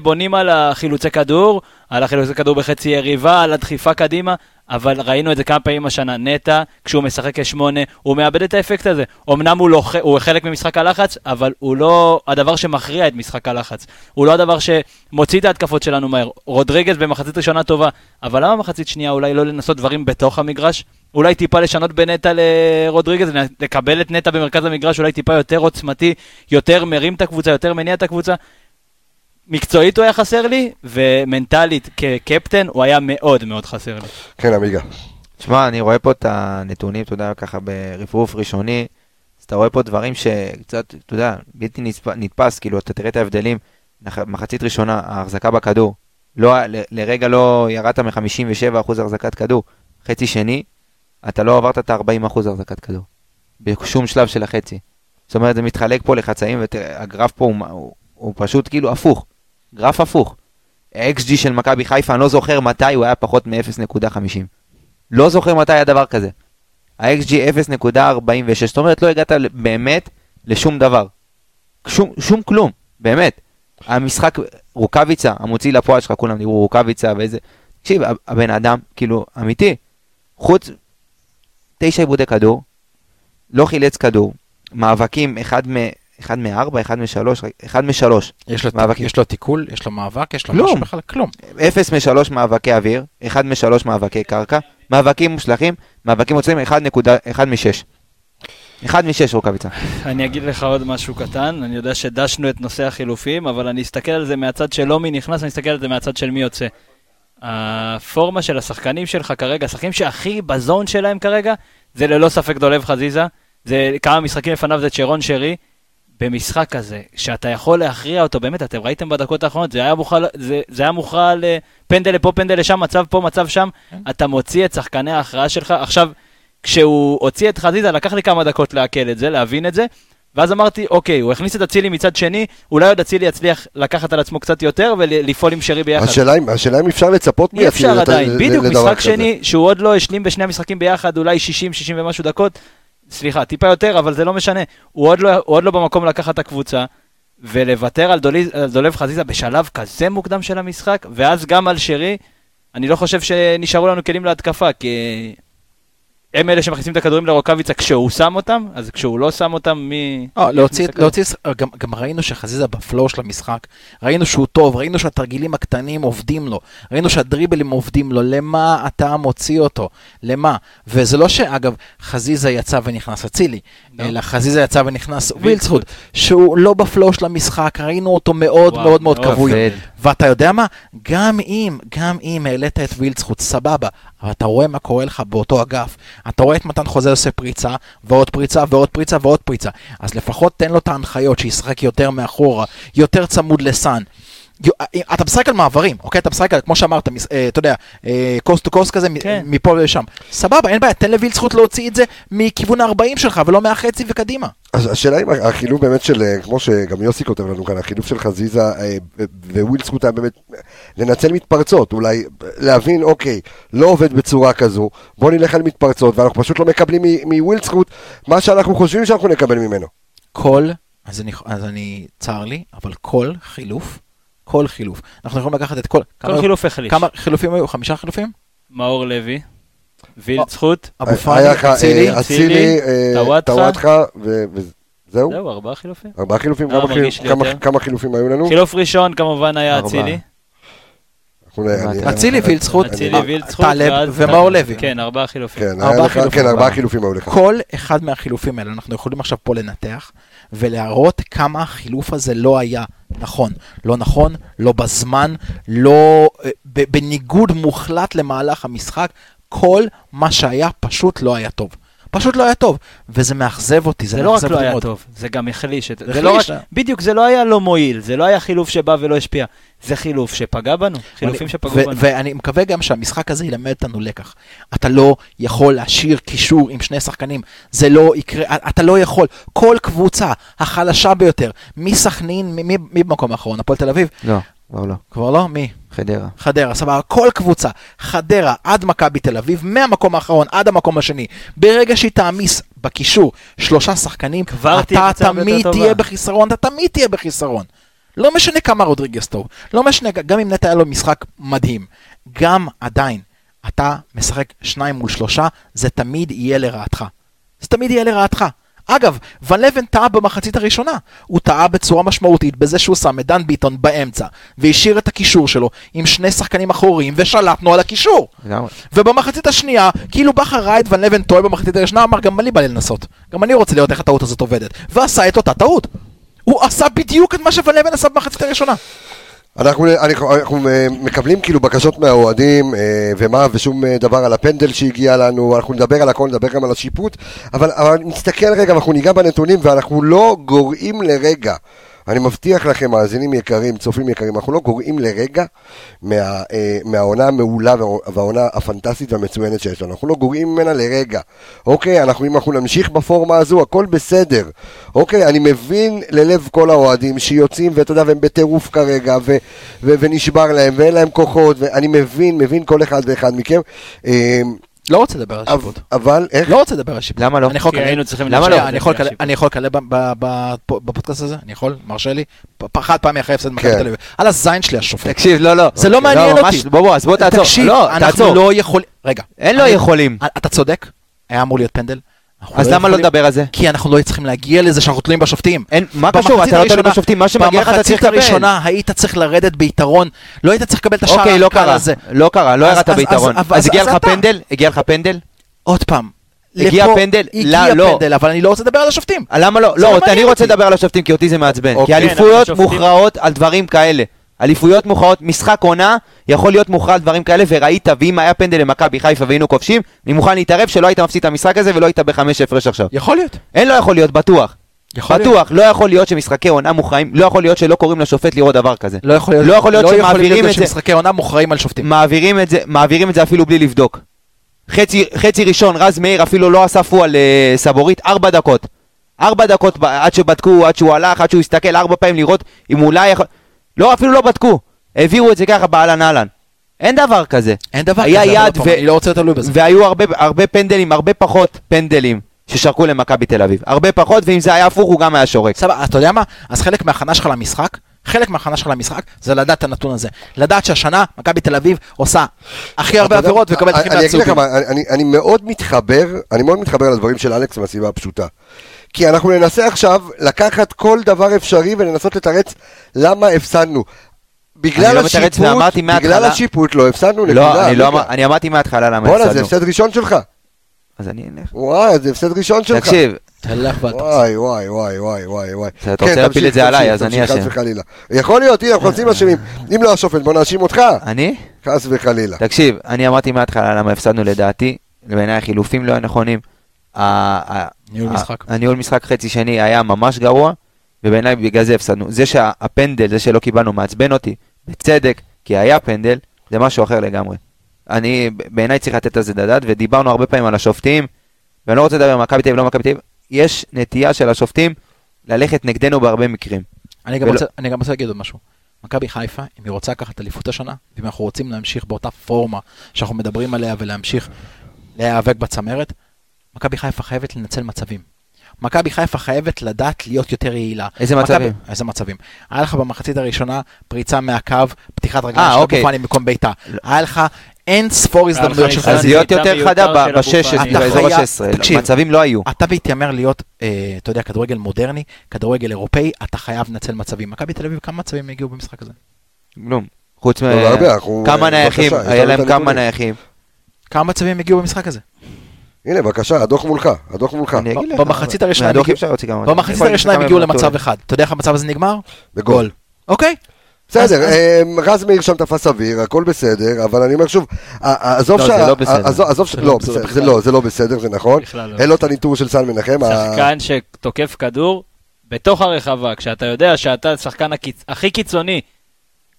בונים על החילוצי כדור, על החילוצי כדור בחצי יריבה, על הדחיפה קדימה, אבל ראינו את זה כמה פעמים השנה. נטע, כשהוא משחק כשמונה, הוא מאבד את האפקט הזה. אמנם הוא, לא, הוא חלק ממשחק הלחץ, אבל הוא לא הדבר שמכריע את משחק הלחץ. הוא לא הדבר שמוציא את ההתקפות שלנו מהר. רודריגז במחצית ראשונה טובה, אבל למה מחצית שנייה אולי לא לנסות דברים בתוך המגרש? אולי טיפה לשנות בין נטע לרודריגז, לקבל את נטע במרכז המגרש, אולי טיפה יותר עוצמתי, יותר מרים את הקבוצה, יותר מניע את הקבוצה. מקצועית הוא היה חסר לי, ומנטלית כקפטן הוא היה מאוד מאוד חסר לי. כן, עמיגה. תשמע, אני רואה פה את הנתונים, אתה יודע, ככה ברפרוף ראשוני, אז אתה רואה פה דברים שקצת, אתה יודע, בלתי נתפס, כאילו, אתה תראה את ההבדלים. מחצית ראשונה, ההחזקה בכדור, לא, לרגע לא ירדת מ-57% החזקת כדור. חצי שני, אתה לא עברת את ה-40% החזקת כדור. בשום שלב של החצי. זאת אומרת, זה מתחלק פה לחצאים, והגרף פה הוא, הוא, הוא פשוט כאילו הפוך. גרף הפוך. ה-XG של מכבי חיפה, אני לא זוכר מתי הוא היה פחות מ-0.50. לא זוכר מתי היה דבר כזה. ה-XG 0.46, זאת אומרת לא הגעת באמת לשום דבר. שום, שום כלום, באמת. המשחק, רוקאביצה, המוציא לפועל שלך, כולם דיברו רוקאביצה ואיזה... תקשיב, הבן אדם, כאילו, אמיתי, חוץ תשע עיבודי כדור, לא חילץ כדור, מאבקים, אחד אחד מארבע, אחד משלוש, אחד משלוש. יש לו, מאבקים. יש לו תיקול, יש לו מאבק, יש לו כלום. משהו בכלל, כלום. אפס משלוש מאבקי אוויר, אחד משלוש מאבקי קרקע, מאבקים מושלכים, מאבקים מוצאים, אחד נקודה, אחד משש. אחד משש רוקאביצה. אני אגיד לך עוד משהו קטן, אני יודע שדשנו את נושא החילופים, אבל אני אסתכל על זה מהצד שלא מי נכנס, אני אסתכל על זה מהצד של מי יוצא. הפורמה של השחקנים שלך כרגע, השחקנים שהכי בזון שלהם כרגע, זה ללא ספק דולב חזיזה, זה כמה משחקים לפניו זה צ'רון שרי, במשחק כזה, שאתה יכול להכריע אותו, באמת, אתם ראיתם בדקות האחרונות, זה היה מוכרע, זה, זה היה מוכרע לפנדל לפה, פנדל לשם, מצב פה, מצב שם, כן. אתה מוציא את שחקני ההכרעה שלך. עכשיו, כשהוא הוציא את חזיזה, לקח לי כמה דקות לעכל את זה, להבין את זה, ואז אמרתי, אוקיי, הוא הכניס את אצילי מצד שני, אולי עוד אצילי יצליח לקחת על עצמו קצת יותר ולפעול עם שרי ביחד. השאלה, השאלה אם אפשר לצפות מאצילי. אי אפשר עדיין, בדיוק, משחק שני, שהוא עוד לא השלים בשני המשחקים ביחד, אולי 60, 60 ומשהו דקות, סליחה, טיפה יותר, אבל זה לא משנה. הוא עוד לא, הוא עוד לא במקום לקחת את הקבוצה, ולוותר על, דולי, על דולב חזיזה בשלב כזה מוקדם של המשחק, ואז גם על שרי, אני לא חושב שנשארו לנו כלים להתקפה, כי הם אלה שמכניסים את הכדורים לרוקאביצה כשהוא שם אותם, אז כשהוא לא שם אותם, מי... אה, להוציא, להוציא, גם, גם ראינו שחזיזה בפלואו של המשחק, ראינו שהוא טוב, ראינו שהתרגילים הקטנים עובדים לו, ראינו שהדריבלים עובדים לו, למה אתה מוציא אותו? למה? וזה לא שאגב, חזיזה יצא ונכנס אצילי, no. אלא חזיזה יצא ונכנס וילצחוט, שהוא לא בפלואו של המשחק, ראינו אותו מאוד וואו, מאוד מאוד כבוי. ואתה יודע מה? גם אם, גם אם העלית את וילצחוט, סבבה, אבל אתה רואה מה קורה לך באותו אגף. אתה רואה את מתן חוזה עושה פריצה, ועוד פריצה, ועוד פריצה, ועוד פריצה. אז לפחות תן לו את ההנחיות שישחק יותר מאחורה, יותר צמוד לסאן. אתה משחק על מעברים, אוקיי? אתה משחק על, כמו שאמרת, אה, אתה יודע, coast to coast כזה, כן. מפה לשם. סבבה, אין בעיה, תן לווילדסחוט להוציא את זה מכיוון ה-40 שלך, ולא מהחצי וקדימה. אז השאלה אם החילוף באמת של, אה, כמו שגם יוסי כותב לנו כאן, החילוף של חזיזה אה, ווילדסחוט היה באמת לנצל מתפרצות, אולי להבין, אוקיי, לא עובד בצורה כזו, בוא נלך על מתפרצות, ואנחנו פשוט לא מקבלים מוויל זכות מה שאנחנו חושבים שאנחנו נקבל ממנו. כל, אז אני, אז אני, צר לי, אבל כל חילוף כל חילוף. אנחנו יכולים לקחת את כל... כל כמה, חילוף החליש. כמה חילופים היו? חמישה חילופים? מאור לוי, וילצחוט, אבו פאני, אצילי, אצילי, טוואטחה, וזהו? זהו, ארבעה חילופים. ארבעה חילופים, כמה חילופים היו לנו? חילוף ראשון כמובן היה אצילי. אצילי, וילצחוט, וילצחוט, ומאור לוי. כן, ארבעה חילופים. כן, ארבעה חילופים היו לך. כל אחד מהחילופים האלה, אנחנו יכולים עכשיו פה לנתח, ולהראות כמה החילוף הזה לא היה נכון. לא נכון, לא בזמן, לא... אה, בניגוד מוחלט למהלך המשחק, כל מה שהיה פשוט לא היה טוב. פשוט לא היה טוב. וזה מאכזב אותי, זה, זה לא רק לא היה טוב, זה גם החליש. זה, זה לא רק, בדיוק, זה לא היה לא מועיל, זה לא היה חילוף שבא ולא השפיע. זה חילוף שפגע בנו, חילופים שפגעו בנו. ואני מקווה גם שהמשחק הזה ילמד אותנו לקח. אתה לא יכול להשאיר קישור עם שני שחקנים, זה לא יקרה, אתה לא יכול. כל קבוצה החלשה ביותר, מסכנין, מי במקום האחרון? הפועל תל אביב? לא, כבר לא. כבר לא? מי? חדרה. חדרה, סבבה. כל קבוצה, חדרה עד מכבי תל אביב, מהמקום האחרון עד המקום השני, ברגע שהיא תעמיס בקישור שלושה שחקנים, אתה תמיד תהיה בחיסרון, אתה תמיד תהיה בחיסרון. לא משנה כמה רודריגס טוב, לא משנה, גם אם נטע היה לו משחק מדהים, גם עדיין, אתה משחק שניים מול שלושה, זה תמיד יהיה לרעתך. זה תמיד יהיה לרעתך. אגב, ון לבן טעה במחצית הראשונה. הוא טעה בצורה משמעותית בזה שהוא שם את דן ביטון באמצע, והשאיר את הקישור שלו עם שני שחקנים אחוריים, ושלטנו על הקישור. ובמחצית השנייה, כאילו בכר ראה את ון לבן טועה במחצית הראשונה, אמר גם אני בא לי לנסות. גם אני רוצה לראות איך הטעות הזאת עובדת. ועשה את אותה טעות. הוא עשה בדיוק את מה שוון לבן עשה במחצית הראשונה. אנחנו, אנחנו, אנחנו מקבלים כאילו בקשות מהאוהדים אה, ומה ושום אה, דבר על הפנדל שהגיע לנו, אנחנו נדבר על הכל, נדבר גם על השיפוט, אבל, אבל נסתכל רגע ואנחנו ניגע בנתונים ואנחנו לא גורעים לרגע אני מבטיח לכם, מאזינים יקרים, צופים יקרים, אנחנו לא גורעים לרגע מה, אה, מהעונה המעולה והעונה הפנטסטית והמצוינת שיש לנו. אנחנו לא גורעים ממנה לרגע. אוקיי, אנחנו, אם אנחנו נמשיך בפורמה הזו, הכל בסדר. אוקיי, אני מבין ללב כל האוהדים שיוצאים, ואתה יודע, והם בטירוף כרגע, ו, ו, ונשבר להם, ואין להם כוחות, ואני מבין, מבין כל אחד ואחד מכם. לא רוצה לדבר על שיפוט. אבל, איך? לא רוצה לדבר על שיפוט. למה לא? כי היינו צריכים לדבר על שיפוט. אני יכול לקלל בפודקאסט הזה? אני יכול? מרשה לי? חד פעמי אחרי הפסד מכבי כן. תל אביב. על הזין שלי השופט. תקשיב, לא, לא. זה לא מעניין לא, אותי. בוא, בוא, אז בוא תעצור. תקשיב, לא, אנחנו לא יכולים... רגע. אין לא יכולים. אתה צודק, היה אמור להיות פנדל. אז לא למה לא לדבר על זה? כי אנחנו לא צריכים להגיע לזה שאנחנו תלויים בשופטים. אין, מה קשור? אתה לא תלוי בשופטים, מה שמגיע לך אתה צריך לקבל. במחצית הראשונה היית צריך לרדת ביתרון, לא היית צריך לקבל את השער אוקיי, לא הקל הזה. לא קרה, לא ירדת ביתרון. אז הגיע לך פנדל? הגיע לך פנדל? עוד פעם. הגיע פנדל? הגיע לא, פנדל, אבל אני לא רוצה לדבר על השופטים. למה לא? לא, אני רוצה לדבר על השופטים כי אותי זה מעצבן. כי אוקיי, אליפויות מוכרעות על דברים כאלה. אליפויות מוכרעות, משחק עונה יכול להיות מוכרע על דברים כאלה, וראית, ואם היה פנדל למכבי חיפה והיינו כובשים, אני מוכן להתערב שלא היית מפסיד את המשחק הזה ולא היית בחמש הפרש עכשיו. יכול להיות. אין לא יכול להיות, בטוח. יכול בטוח, להיות. לא יכול להיות שמשחקי עונה מוכרעים, לא יכול להיות שלא קוראים לשופט לראות דבר כזה. לא יכול להיות, לא יכול להיות לא שמעבירים את זה, שמשחקי עונה מוכרעים על שופטים. מעבירים את זה, מעבירים את זה אפילו בלי לבדוק. חצי, חצי ראשון, רז מאיר אפילו לא הוא על uh, סבורית, ארבע דקות. ארבע דקות עד שבדקו, עד שהוא הלך, עד שהוא הסתכל ארבע פעמים לראות אם אולי יכול... לא, אפילו לא בדקו. העבירו את זה ככה באהלן אהלן. אין דבר כזה. אין דבר היה כזה, יד ו... אני לא רוצה תלוי בזה. והיו הרבה, הרבה פנדלים, הרבה פחות פנדלים ששרקו למכבי תל אביב. הרבה פחות, ואם זה היה הפוך הוא גם היה שורק. סבבה, אתה יודע מה? אז חלק מההכנה שלך למשחק חלק מההכנה שלך למשחק זה לדעת את הנתון הזה. לדעת שהשנה מכבי תל אביב עושה הכי הרבה עבירות ומקבלת הכי מעט צהובים. אני מאוד מתחבר, אני מאוד מתחבר לדברים של אלכס מהסיבה הפשוטה. כי אנחנו ננסה עכשיו לקחת כל דבר אפשרי ולנסות לתרץ למה הפסדנו. בגלל לא השיפוט, בגלל השיפוט לא הפסדנו לא, נקודה. אני, לא, אני אמרתי מההתחלה למה הפסדנו. בואנה, זה הפסד ראשון שלך. אז אני אלך. וואי, זה הפסד ראשון שלך. תקשיב, תלך ואל וואי, וואי, וואי, וואי, וואי, וואי. אתה רוצה להפיל את זה עליי, אז אני אשם. יכול להיות, הנה, אנחנו עושים אשמים. אם לא השופט, בוא נאשים אותך. אני? חס וחלילה. תקשיב, אני אמרתי מההתחלה למה הפסדנו לדעתי, בעיניי החילופים לא היו נכונים. ניהול משחק. הניהול משחק חצי שני היה ממש גרוע, ובעיניי בגלל זה הפסדנו. זה שהפנדל, זה שלא קיבלנו, מעצבן אותי, בצדק, כי היה פנדל, זה משהו אחר לגמרי. אני, בעיניי צריך לתת על זה דעת, ודיברנו הרבה פעמים על השופטים, ואני לא רוצה לדבר על מכבי תל אביב, לא מכבי תל אביב, יש נטייה של השופטים ללכת נגדנו בהרבה מקרים. אני גם, ולא... רוצה, אני גם רוצה להגיד עוד משהו. מכבי חיפה, אם היא רוצה לקחת אליפות השנה, ואם אנחנו רוצים להמשיך באותה פורמה שאנחנו מדברים עליה ולהמשיך להיאבק בצמרת, מכבי חיפה חייבת לנצל מצבים. מכבי חיפה חייבת לדעת להיות יותר יעילה. איזה מצבים? איזה מצבים. היה לך במחצית הראשונה פריצה מהקו, פתיחת רגליים של אוקיי. בופני במקום בעיטה. היה לך אין ספור הזדמנויות שלך. אז להיות יותר חדה ב-16, באזור ה-16. מצבים לא היו. אתה מתיימר להיות, אה, אתה יודע, כדורגל מודרני, כדורגל אירופאי, אתה חייב לנצל מצבים. מכבי תל אביב, כמה מצבים הגיעו במשחק הזה? כלום. חוץ לא, מ... כמה נייחים, היה להם כמה נייחים. כמה מצבים הגיעו במשחק הזה? הנה, בבקשה, הדוח מולך, הדוח מולך. אני אגיד לך. במחצית הראשונה הם הגיעו למצב אחד. אתה יודע איך המצב הזה נגמר? בגול. אוקיי? בסדר, אמ, רז מאיר שם תפס אוויר, הכל בסדר, אבל אני אומר שוב, עזוב לא, שה... זה לא בסדר. עזוב, לא, זה לא, זה לא בסדר, זה נכון. לא. אין לו את הניטור של סל מנחם. שחקן שתוקף כדור בתוך הרחבה, כשאתה יודע שאתה השחקן הכי קיצוני,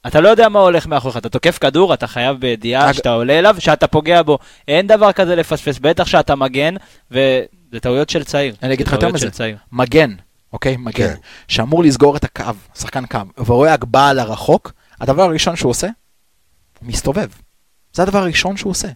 אתה לא יודע מה הולך מאחוריך, אתה תוקף כדור, אתה חייב בידיעה שאתה עולה אליו, שאתה פוגע בו. אין דבר כזה לפספס, בטח שאתה מגן, וזה טעויות של צעיר. אני אגיד לך יותר מזה, מגן, אוקיי? מגן, כן. שאמור לסגור את הקו, שחקן קו, ורואה הגבהה לרחוק, הדבר הראשון שהוא עושה, הוא מסתובב. זה הדבר הראשון שהוא עושה.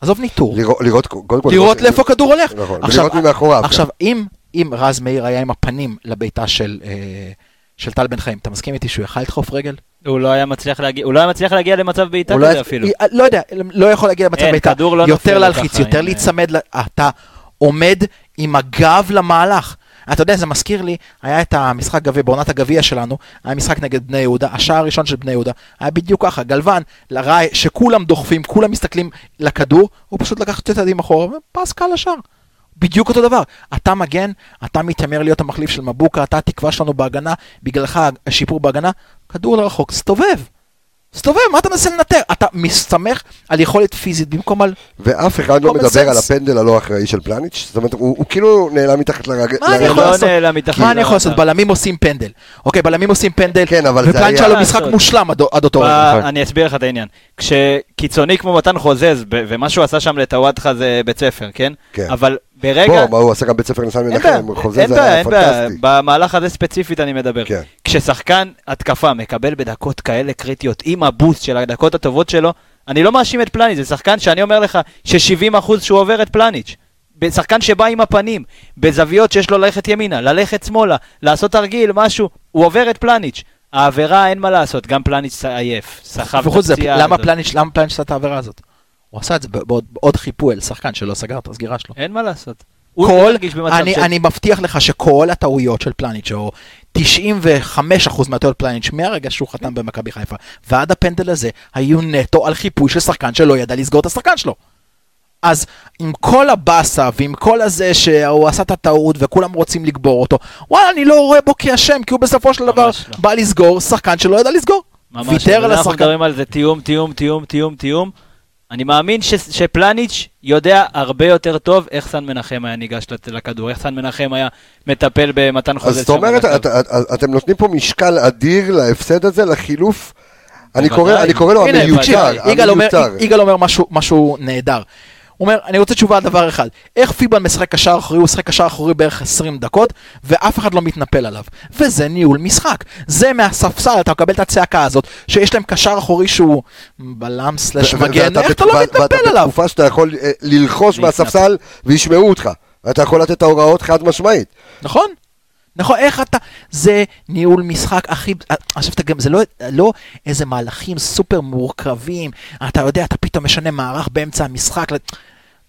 עזוב ניטור. לראות, לראות, קודם כל, לראות לאיפה הכדור הולך. נכון, ולראות ממאחוריו. עכשיו, אם, אם רז מאיר היה עם הפנים לביתה של, אה, של טל בן חיים, אתה מסכים איתי שהוא יכל לדחוף רגל? הוא לא היה מצליח להגיע, הוא לא היה מצליח להגיע למצב בעיטה לא כזה לא אפילו. לא יודע, לא יכול להגיע למצב בעיטה. לא יותר להלחיץ, יותר להיצמד, אתה עומד עם הגב למהלך. אתה יודע, זה מזכיר לי, היה את המשחק גביע, בעונת הגביע שלנו, היה משחק נגד בני יהודה, השער הראשון של בני יהודה, היה בדיוק ככה, גלוון, לרע, שכולם דוחפים, כולם מסתכלים לכדור, הוא פשוט לקח את הצעדים אחורה, ופס קל לשער. בדיוק אותו דבר. אתה מגן, אתה מתיימר להיות המחליף של מבוקה, אתה התקווה שלנו בהגנה, בגללך השיפור בהגנה, כדור לרחוק, סתובב. סתובב, מה אתה מנסה לנטר? אתה מסתמך על יכולת פיזית במקום על... ואף אחד לא מדבר על הפנדל הלא אחראי של פלניץ', זאת אומרת, הוא כאילו נעלם מתחת לרגל. מה אני יכול לעשות? מה אני יכול לעשות? בלמים עושים פנדל. אוקיי, בלמים עושים פנדל, כן, אבל. ופלניץ' היה לו משחק מושלם עד אותו רגע. אני אסביר לך את העניין. כשקיצוני כמו מתן חוזז, ומה שהוא עשה שם לטוואטחה זה בית ספר, כן? כן. אבל ברגע... בוא, הוא עשה גם בית ספר ניסן מנחם, חוזה זה היה פנטסטי. במהלך הזה ספציפית אני מדבר. כן. כששחקן התקפה מקבל בדקות כאלה קריטיות, עם הבוסט של הדקות הטובות שלו, אני לא מאשים את פלניץ', זה שחקן שאני אומר לך ש-70% שהוא עובר את פלניץ'. שחקן שבא עם הפנים, בזוויות שיש לו ללכת ימינה, ללכת שמאלה, לעשות תרגיל, משהו, הוא עובר את פלניץ'. העבירה אין מה לעשות, גם פלניץ' עייף, סחב את הפציעה. למה פלניץ' עשה את העבירה הזאת? הוא עשה את זה בעוד חיפוי על שחקן שלא סגר את הסגירה שלו. אין מה לעשות. כל, אני, של... אני מבטיח לך שכל הטעויות של פלניץ', או 95% מהטעויות פלניץ', מהרגע שהוא חתם במכבי חיפה, ועד הפנדל הזה, היו נטו על חיפוי של שחקן שלא ידע לסגור את השחקן שלו. אז עם כל הבאסה ועם כל הזה שהוא עשה את הטעות וכולם רוצים לגבור אותו, וואלה, אני לא רואה בו כאשם, כי הוא בסופו של דבר לא. בא לסגור שחקן שלא ידע לסגור. ממש, ויתר על השחקן. אנחנו מדברים על זה תיאום, תיאום, תיאום, תיאום, תיאום. אני מאמין ש, שפלניץ' יודע הרבה יותר טוב איך סן מנחם היה ניגש לכדור, איך סן מנחם היה מטפל במתן חוזה. אז זאת אומרת, את, את, אתם נותנים פה משקל אדיר להפסד הזה, לחילוף, אני קורא, אני קורא לו המיותר, המיותר. יגאל אומר משהו, משהו נהדר. הוא אומר, אני רוצה תשובה על דבר אחד. איך פיבן משחק קשר אחורי, הוא משחק קשר אחורי בערך 20 דקות, ואף אחד לא מתנפל עליו. וזה ניהול משחק. זה מהספסל, אתה מקבל את הצעקה הזאת, שיש להם קשר אחורי שהוא בלם סלש מגן, איך אתה לא מתנפל עליו? ואתה בתקופה שאתה יכול אה, ללחוש מהספסל וישמעו אותך. אתה יכול לתת את ההוראות חד משמעית. נכון. נכון, איך אתה... זה ניהול משחק הכי... עכשיו אתה גם, זה לא, לא איזה מהלכים סופר מורכבים, אתה יודע, אתה פתאום משנה מערך באמצע המשחק.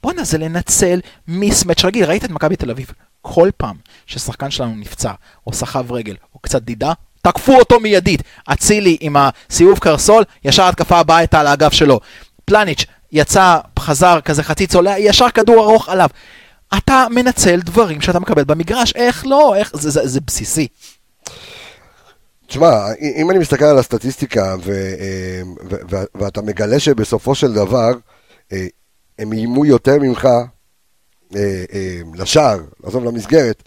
בואנה, זה לנצל מיסמץ' רגיל. ראית את מכבי תל אביב? כל פעם ששחקן שלנו נפצע, או סחב רגל, או קצת דידה, תקפו אותו מיידית. אצילי עם הסיבוב קרסול, ישר התקפה הבאה הייתה על האגף שלו. פלניץ' יצא, חזר כזה חצי צולע, ישר כדור ארוך עליו. אתה מנצל דברים שאתה מקבל במגרש, איך לא, איך, זה, זה, זה בסיסי. תשמע, אם אני מסתכל על הסטטיסטיקה ו, אה, ו, ו, ואתה מגלה שבסופו של דבר אה, הם איימו יותר ממך אה, לשער, עזוב למסגרת,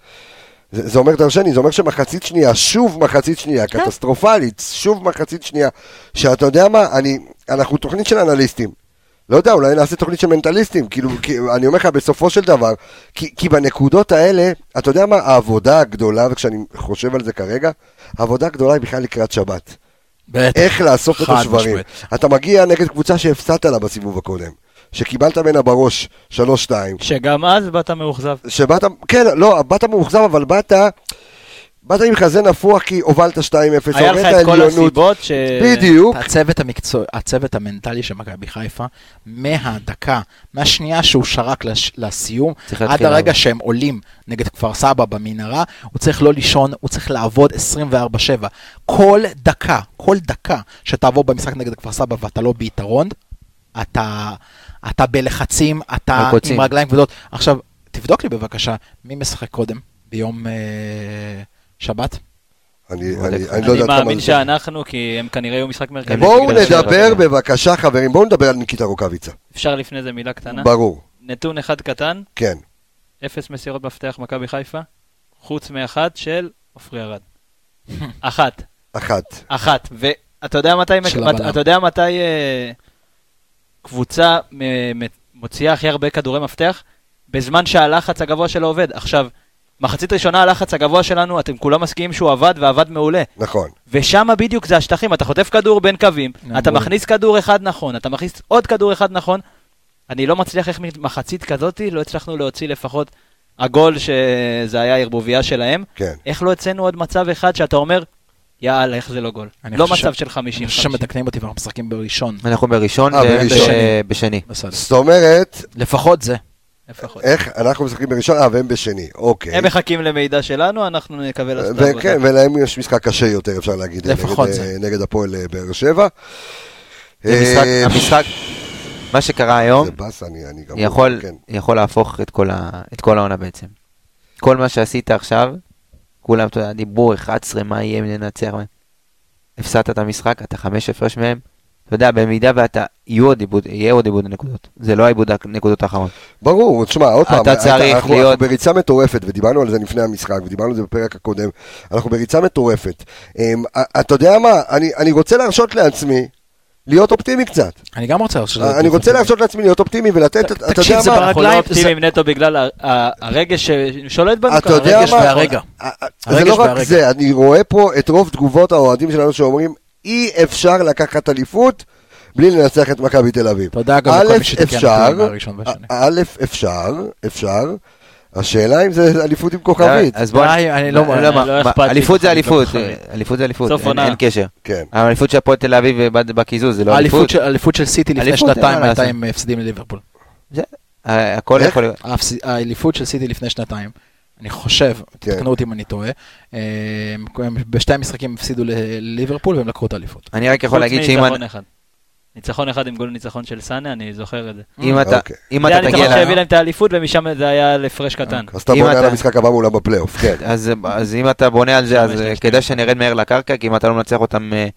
זה, זה אומר דרשני, זה אומר שמחצית שנייה, שוב מחצית שנייה, כן. קטסטרופלית, שוב מחצית שנייה, שאתה יודע מה, אני, אנחנו תוכנית של אנליסטים, לא יודע, אולי נעשה תוכנית של מנטליסטים, כאילו, כי, אני אומר לך, בסופו של דבר, כי, כי בנקודות האלה, אתה יודע מה, העבודה הגדולה, וכשאני חושב על זה כרגע, העבודה הגדולה היא בכלל לקראת שבת. בטח. איך לאסוף את השברים. אתה מגיע נגד קבוצה שהפסדת לה בסיבוב הקודם. שקיבלת ממנה בראש 3-2. שגם אז באת מאוכזב. שבאת, כן, לא, באת מאוכזב, אבל באת... באת עם חזה נפוח כי הובלת 2-0, היה לך את כל הסיבות ש... בדיוק. הצוות המקצוע, הצוות המנטלי של מכבי חיפה, מהדקה, מהשנייה שהוא שרק לש, לסיום, עד הרגע שהם עולים נגד כפר סבא במנהרה, הוא צריך לא לישון, הוא צריך לעבוד 24-7. כל דקה, כל דקה שתעבור במשחק נגד כפר סבא ואתה לא ביתרון, אתה, אתה בלחצים, אתה עם רגליים כבדות. עכשיו, תבדוק לי בבקשה, מי משחק קודם? ביום... אה... שבת? אני לא יודע אני אני מאמין שאנחנו, כי הם כנראה יהיו משחק מרכזי. בואו נדבר בבקשה, חברים, בואו נדבר על ניקיטה רוקאביצה. אפשר לפני זה מילה קטנה? ברור. נתון אחד קטן. כן. אפס מסירות מפתח מכבי חיפה, חוץ מאחת של עופרי ארד. אחת. אחת. אחת. ואתה יודע מתי, אתה יודע מתי אה, קבוצה מוציאה הכי הרבה כדורי מפתח? בזמן שהלחץ הגבוה שלו עובד. עכשיו, מחצית ראשונה הלחץ הגבוה שלנו, אתם כולם מסכימים שהוא עבד ועבד מעולה. נכון. ושם בדיוק זה השטחים, אתה חוטף כדור בין קווים, אתה מכניס כדור אחד נכון, אתה מכניס עוד כדור אחד נכון. אני לא מצליח איך מחצית כזאתי, לא הצלחנו להוציא לפחות הגול שזה היה ערבוביה שלהם. כן. איך לא הוצאנו עוד מצב אחד שאתה אומר, יאללה, איך זה לא גול? לא מצב של 50-50. אני חושב שמתקנים אותי ואנחנו משחקים בראשון. אנחנו בראשון ובשני. זאת אומרת... לפחות זה. איך אנחנו משחקים בראשון, אה, והם בשני, אוקיי. הם מחכים למידע שלנו, אנחנו נקבל הסתיו. וכן, ולהם יש משחק קשה יותר, אפשר להגיד, לפחות זה. נגד הפועל אה, באר שבע. המשחק, מה שקרה היום, זה באס, אני גם... יכול, כן. יכול להפוך את כל, ה, את כל העונה בעצם. כל מה שעשית עכשיו, כולם, אתה יודע, דיבור 11, מה יהיה אם ננצח. הפסדת את המשחק, אתה חמש הפרש מהם. אתה יודע, במידה ואתה, יהיו עוד עיבוד, יהיה עוד עיבוד הנקודות. זה לא העיבוד הנקודות האחרון. ברור, תשמע, עוד פעם, אתה צריך אנחנו, להיות... אנחנו בריצה מטורפת, ודיברנו על זה לפני המשחק, ודיברנו על זה בפרק הקודם, אנחנו בריצה מטורפת. אמ, אתה יודע מה, אני, אני רוצה להרשות לעצמי, להיות אופטימי קצת. אני גם רוצה להרשות לעצמי. אני רוצה להרשות לעצמי להיות אופטימי ולתת, אתה יודע מה... תקשיב, זה ברגליים... אנחנו לא אופטימיים נטו בגלל הרגש ששולט בנו. אתה יודע מה... והרגע. זה לא רק זה, אני רואה פה את רוב תגובות האוהדים שלנו שאומרים, אי אפשר לקחת אליפות בלי לנצח את מכבי תל אביב. תודה גם לכל מי שתקן אותי מהראשון והשני. א', אפשר, אפשר. השאלה אם זה אליפות עם כוכבית. אז בוא, אני לא, אליפות זה אליפות, אליפות זה אליפות, אין קשר. כן. האליפות של הפועל תל אביב בקיזוז זה לא אליפות. האליפות של סיטי לפני שנתיים הייתה עם הפסדים לליברפול. הכל יכול להיות. האליפות של סיטי לפני שנתיים. אני חושב, כן. תקנו אותי אם אני טועה, בשתי המשחקים הפסידו לליברפול והם לקחו את האליפות. אני רק יכול להגיד שאם... ניצחון אחד עם גול ניצחון של סאנה, אני זוכר את זה. אם אתה, אוקיי. אם אתה תגיע... זה הניצחון שהביא להם את האליפות, ומשם זה היה לפרש קטן. אז אתה בונה על המשחק הבא מולם בפלייאוף, כן. אז אם אתה בונה על זה, אז כדאי שנרד מהר לקרקע, כי אם אתה לא מנצח אותם אה, אה,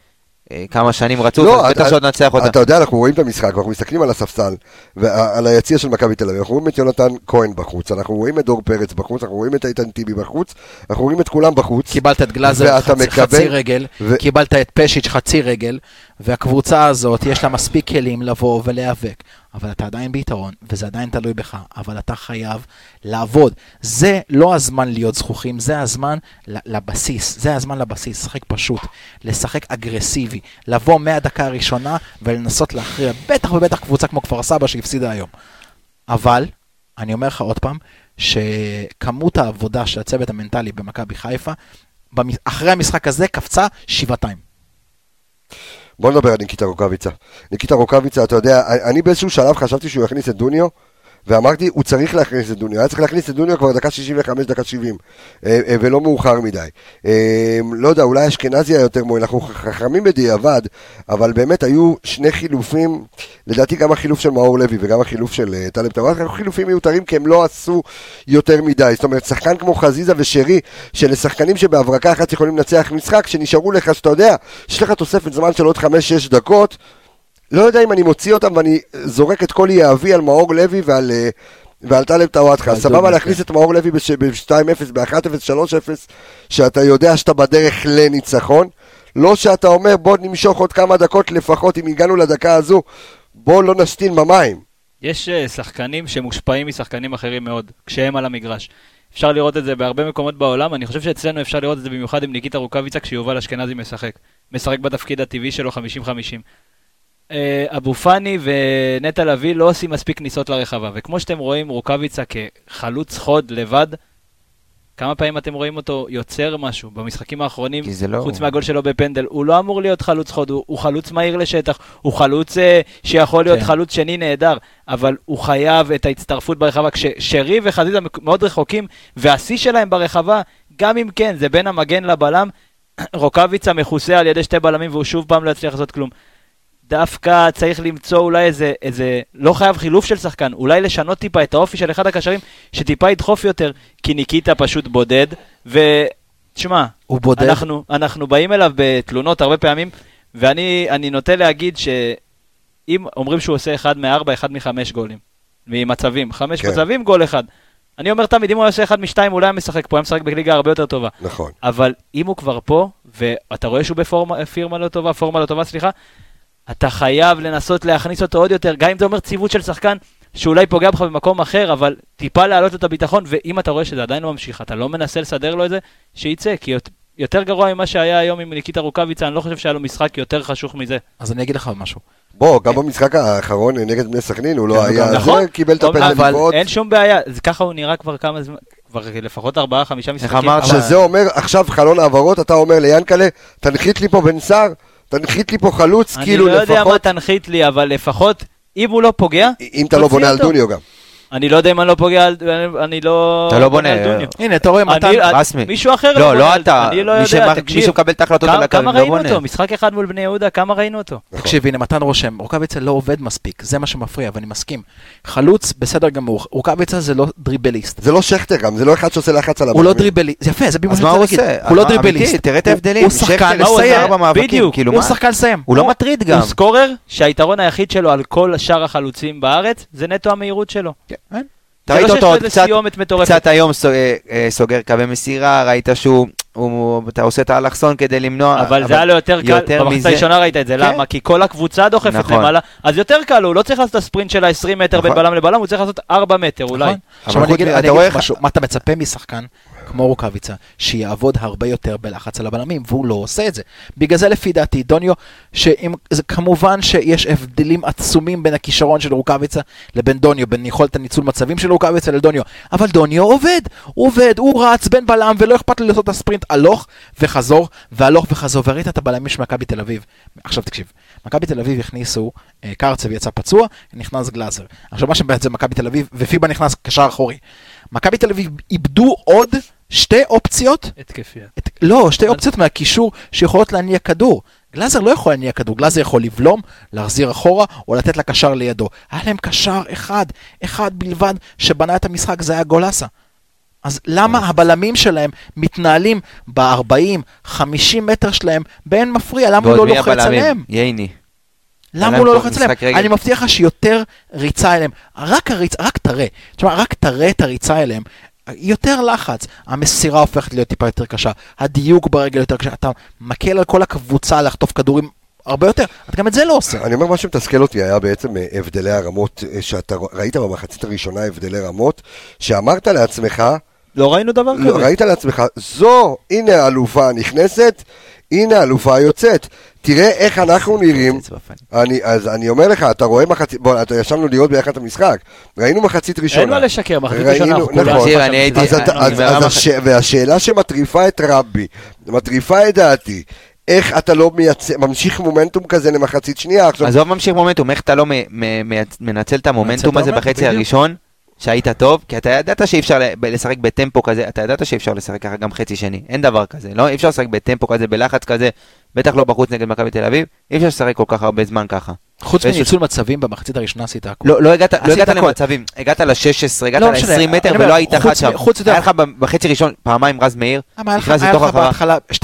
כמה שנים רצוף, לא, אז בטח שעוד ננצח אותה. אתה יודע, אנחנו רואים את המשחק, אנחנו מסתכלים על הספסל, ועל היציע של מכבי תל אביב, אנחנו רואים את יונתן כהן בחוץ, אנחנו רואים את דור פרץ בחוץ, אנחנו רואים את איתן טיבי בחוץ, אנחנו רואים את כולם בחוץ. קיבלת את גלאזר חצי, חצי רגל, ו... קיבלת את פשיץ' חצי רגל, והקבוצה הזאת, יש לה מספיק כלים לבוא ולהיאבק. אבל אתה עדיין ביתרון, וזה עדיין תלוי בך, אבל אתה חייב לעבוד. זה לא הזמן להיות זכוכים, זה הזמן לבסיס, זה הזמן לבסיס, לשחק פשוט, לשחק אגרסיבי, לבוא מהדקה הראשונה ולנסות להכריע, בטח ובטח קבוצה כמו כפר סבא שהפסידה היום. אבל, אני אומר לך עוד פעם, שכמות העבודה של הצוות המנטלי במכבי חיפה, אחרי המשחק הזה קפצה שבעתיים. בוא נדבר על ניקיטה רוקאביצה. ניקיטה רוקאביצה, אתה יודע, אני באיזשהו שלב חשבתי שהוא יכניס את דוניו, ואמרתי, הוא צריך להכניס את דוניו, היה צריך להכניס את דוניו כבר דקה 65, דקה 70, אה, אה, ולא מאוחר מדי. אה, לא יודע, אולי אשכנזי היה יותר מועיל, אנחנו חכמים בדיעבד, אבל באמת היו שני חילופים, לדעתי גם החילוף של מאור לוי וגם החילוף של טלב טוואט, היו חילופים מיותרים כי הם לא עשו יותר מדי. זאת אומרת, שחקן כמו חזיזה ושרי, שלשחקנים שבהברקה אחת יכולים לנצח משחק, שנשארו לך, שאתה יודע, יש לך תוספת זמן של עוד 5-6 דקות, לא יודע אם אני מוציא אותם ואני זורק את כל יהבי על מאור לוי ועל, אה, ועל טלב טוואטחה. סבבה להכניס את מאור לוי ב-2-0, ב-1-0, 3-0, שאתה יודע שאתה בדרך לניצחון. לא שאתה אומר בוא נמשוך עוד כמה דקות לפחות אם הגענו לדקה הזו, בוא לא נסטין במים. יש uh, שחקנים שמושפעים משחקנים אחרים מאוד, כשהם על המגרש. אפשר לראות את זה בהרבה מקומות בעולם, אני חושב שאצלנו אפשר לראות את זה במיוחד עם ניקיטה רוקאביצה כשיובל אשכנזי משחק. משחק בתפקיד הטבעי שלו 50-50. אה, אבו פאני ונטע לביא לא עושים מספיק כניסות לרחבה. וכמו שאתם רואים, רוקאביצה כחלוץ חוד לבד, כמה פעמים אתם רואים אותו יוצר משהו במשחקים האחרונים, לא... חוץ מהגול שלו בפנדל? הוא לא אמור להיות חלוץ חוד, הוא, הוא חלוץ מהיר לשטח, הוא חלוץ uh, שיכול להיות כן. חלוץ שני נהדר, אבל הוא חייב את ההצטרפות ברחבה. כששרי וחזיזה מאוד רחוקים, והשיא שלהם ברחבה, גם אם כן, זה בין המגן לבלם, רוקאביצה מכוסה על ידי שתי בלמים והוא שוב פעם לא יצליח לעשות כלום. דווקא צריך למצוא אולי איזה, איזה, לא חייב חילוף של שחקן, אולי לשנות טיפה את האופי של אחד הקשרים, שטיפה ידחוף יותר, כי ניקיטה פשוט בודד, ותשמע, הוא. אנחנו, אנחנו באים אליו בתלונות הרבה פעמים, ואני נוטה להגיד שאם אומרים שהוא עושה אחד מארבע, אחד מחמש גולים, ממצבים, חמש כן. מצבים, גול אחד. אני אומר תמיד, אם הוא עושה אחד משתיים, אולי הוא משחק פה, הוא משחק בליגה הרבה יותר טובה. נכון. אבל אם הוא כבר פה, ואתה רואה שהוא בפירמה לא טובה, פורמה לא טובה, סליחה, אתה חייב לנסות להכניס אותו עוד יותר, גם אם זה אומר ציוות של שחקן שאולי פוגע בך במקום אחר, אבל טיפה להעלות לו את הביטחון, ואם אתה רואה שזה עדיין לא ממשיך, אתה לא מנסה לסדר לו את זה, שיצא, כי יותר גרוע ממה שהיה היום עם ניקיטה רוקאביצה, אני לא חושב שהיה לו משחק יותר חשוך מזה. אז אני אגיד לך משהו. בוא, גם במשחק האחרון נגד בני סכנין הוא לא כן, היה, נכון, זה קיבל את הפנדל אבל אין שום בעיה, ככה הוא נראה כבר כמה זמן, כבר לפחות ארבעה, חמישה משחקים. איך אמרת שזה אומר, עכשיו חלון העברות, אתה אומר ליאנקלה, תנחית לי פה בן סער, תנחית לי פה חלוץ, כאילו לפחות... אני לא יודע מה תנחית לי, אבל לפחות, אם הוא לא פוגע, אם אתה לא בונה על דוניו גם. אני לא יודע אם אני לא פוגע על... אני לא... אתה לא בונה. הנה, אתה רואה מתן רסמי. מישהו אחר לא, לא, לא אתה. אני לא יודע, תקשיב. מישהו מקבל את ההחלטות על הקו, לא בונה. כמה ראינו אותו? משחק אחד מול בני יהודה, כמה ראינו אותו? תקשיב, הנה, מתן רושם, רוקאביצה לא עובד מספיק, זה מה שמפריע, ואני מסכים. חלוץ, בסדר גמור. רוקאביצה זה לא דריבליסט. זה לא שכטר גם, זה לא אחד שעושה לחץ על הבנים. הוא לא דריבליסט, זה יפה, זה בדיוק מה שאני רוצה הוא לא דריבליסט. תראה את ההבדלים. הוא שחקן לסיים. בדיוק, הוא שחקן לסיים. הוא לא מטריד גם. הוא סקורר שהיתרון היחיד שלו על כל שאר החלוצים בארץ, זה נטו המהירות שלו. כן. אתה ראית אותו עוד קצת, קצת היום אה, אה, סוגר קווי מסירה, ראית שהוא, הוא, אתה עושה את האלכסון כדי למנוע. אבל, אבל זה היה לו יותר קל, במחצה הראשונה ראית את זה, כן? למה? כי כל הקבוצה דוחפת נכון. למעלה, אז יותר קל, הוא לא צריך לעשות את הספרינט של ה-20 מטר נכון. בין בלם לבלם, הוא צריך לעשות 4 מטר אולי. נכון. עכשיו אני אגיד לך משהו, מה אתה מצפה משחקן כמו רוקאביצה, שיעבוד הרבה יותר בלחץ על הבלמים, והוא לא עושה את זה. בגלל זה לפי דעתי, דוניו, שאם, זה כמובן שיש הבדלים עצומים בין הכישרון של רוקאביצה לבין דוניו, בין יכולת הניצול מצבים של רוקאביצה לדוניו, אבל דוניו עובד, הוא עובד, הוא רץ בין בלם ולא אכפת לו לעשות את הספרינט הלוך וחזור, והלוך וחזור, וראית את הבלמים של מכבי תל אביב. עכשיו תקשיב, מכבי תל אביב הכניסו, אה, קרצב יצא פצוע, נכנס גלאזר. עכשיו מה שבעצם מכבי תל אביב, ופיבה נכנס קשר אחורי. מכבי תל אביב איבדו עוד שתי אופציות. התקפיות. את, לא, שתי אופציות מהקישור שיכולות להניע כדור. גלאזר לא יכול להניע כדור, גלאזר יכול לבלום, להחזיר אחורה, או לתת לקשר לידו. היה להם קשר אחד, אחד בלבד, שבנה את המשחק, זה היה גולסה. אז למה אה. הבלמים שלהם מתנהלים ב-40, 50 מטר שלהם באין מפריע? למה הוא לא לוחץ עליהם? ייני. למה הוא לא לוחץ עליהם? אני מבטיח לך שיותר ריצה אליהם. רק הריצה, רק תראה. תשמע, רק תראה את הריצה אליהם. יותר לחץ, המסירה הופכת להיות טיפה יותר קשה, הדיוק ברגל יותר קשה, אתה מקל על כל הקבוצה לחטוף כדורים הרבה יותר, אתה גם את זה לא עושה. אני אומר, מה שמתסכל אותי היה בעצם אה, הבדלי הרמות, אה, שאתה ראית במחצית הראשונה הבדלי רמות, שאמרת לעצמך, לא ראינו דבר לא, כזה. ראית לעצמך, זו, הנה האלופה הנכנסת, הנה האלופה היוצאת. תראה איך אנחנו נראים. אני, אז אני אומר לך, אתה רואה מחצית, בוא, אתה ישבנו לראות ביחד את המשחק, ראינו מחצית ראשונה. אין מה לשקר, מחצית ראשונה אנחנו כולם. נכון. והשאלה שמטריפה את רבי, מטריפה את דעתי, איך אתה לא מייצ... ממשיך מומנטום כזה למחצית שנייה? עכשיו... עזוב ממשיך מומנטום, איך אתה לא מנצל את המומנטום הזה בחצי הראשון? שהיית טוב, כי אתה ידעת שאי אפשר לשחק בטמפו כזה, אתה ידעת שאי אפשר לשחק ככה גם חצי שני, אין דבר כזה, לא? אי אפשר לשחק בטמפו כזה, בלחץ כזה, בטח לא בחוץ נגד מכבי תל אביב, אי אפשר לשחק כל כך הרבה זמן ככה. חוץ מניצול מצבים במחצית הראשונה עשית הכול. לא, לא הגעת, לא הגעת למצבים, הגעת ל-16, הגעת לא ל-20 מטר ולא היית אחד שם. היה לך בחצי ראשון פעמיים רז מאיר, נכנס לתוך הרחבה.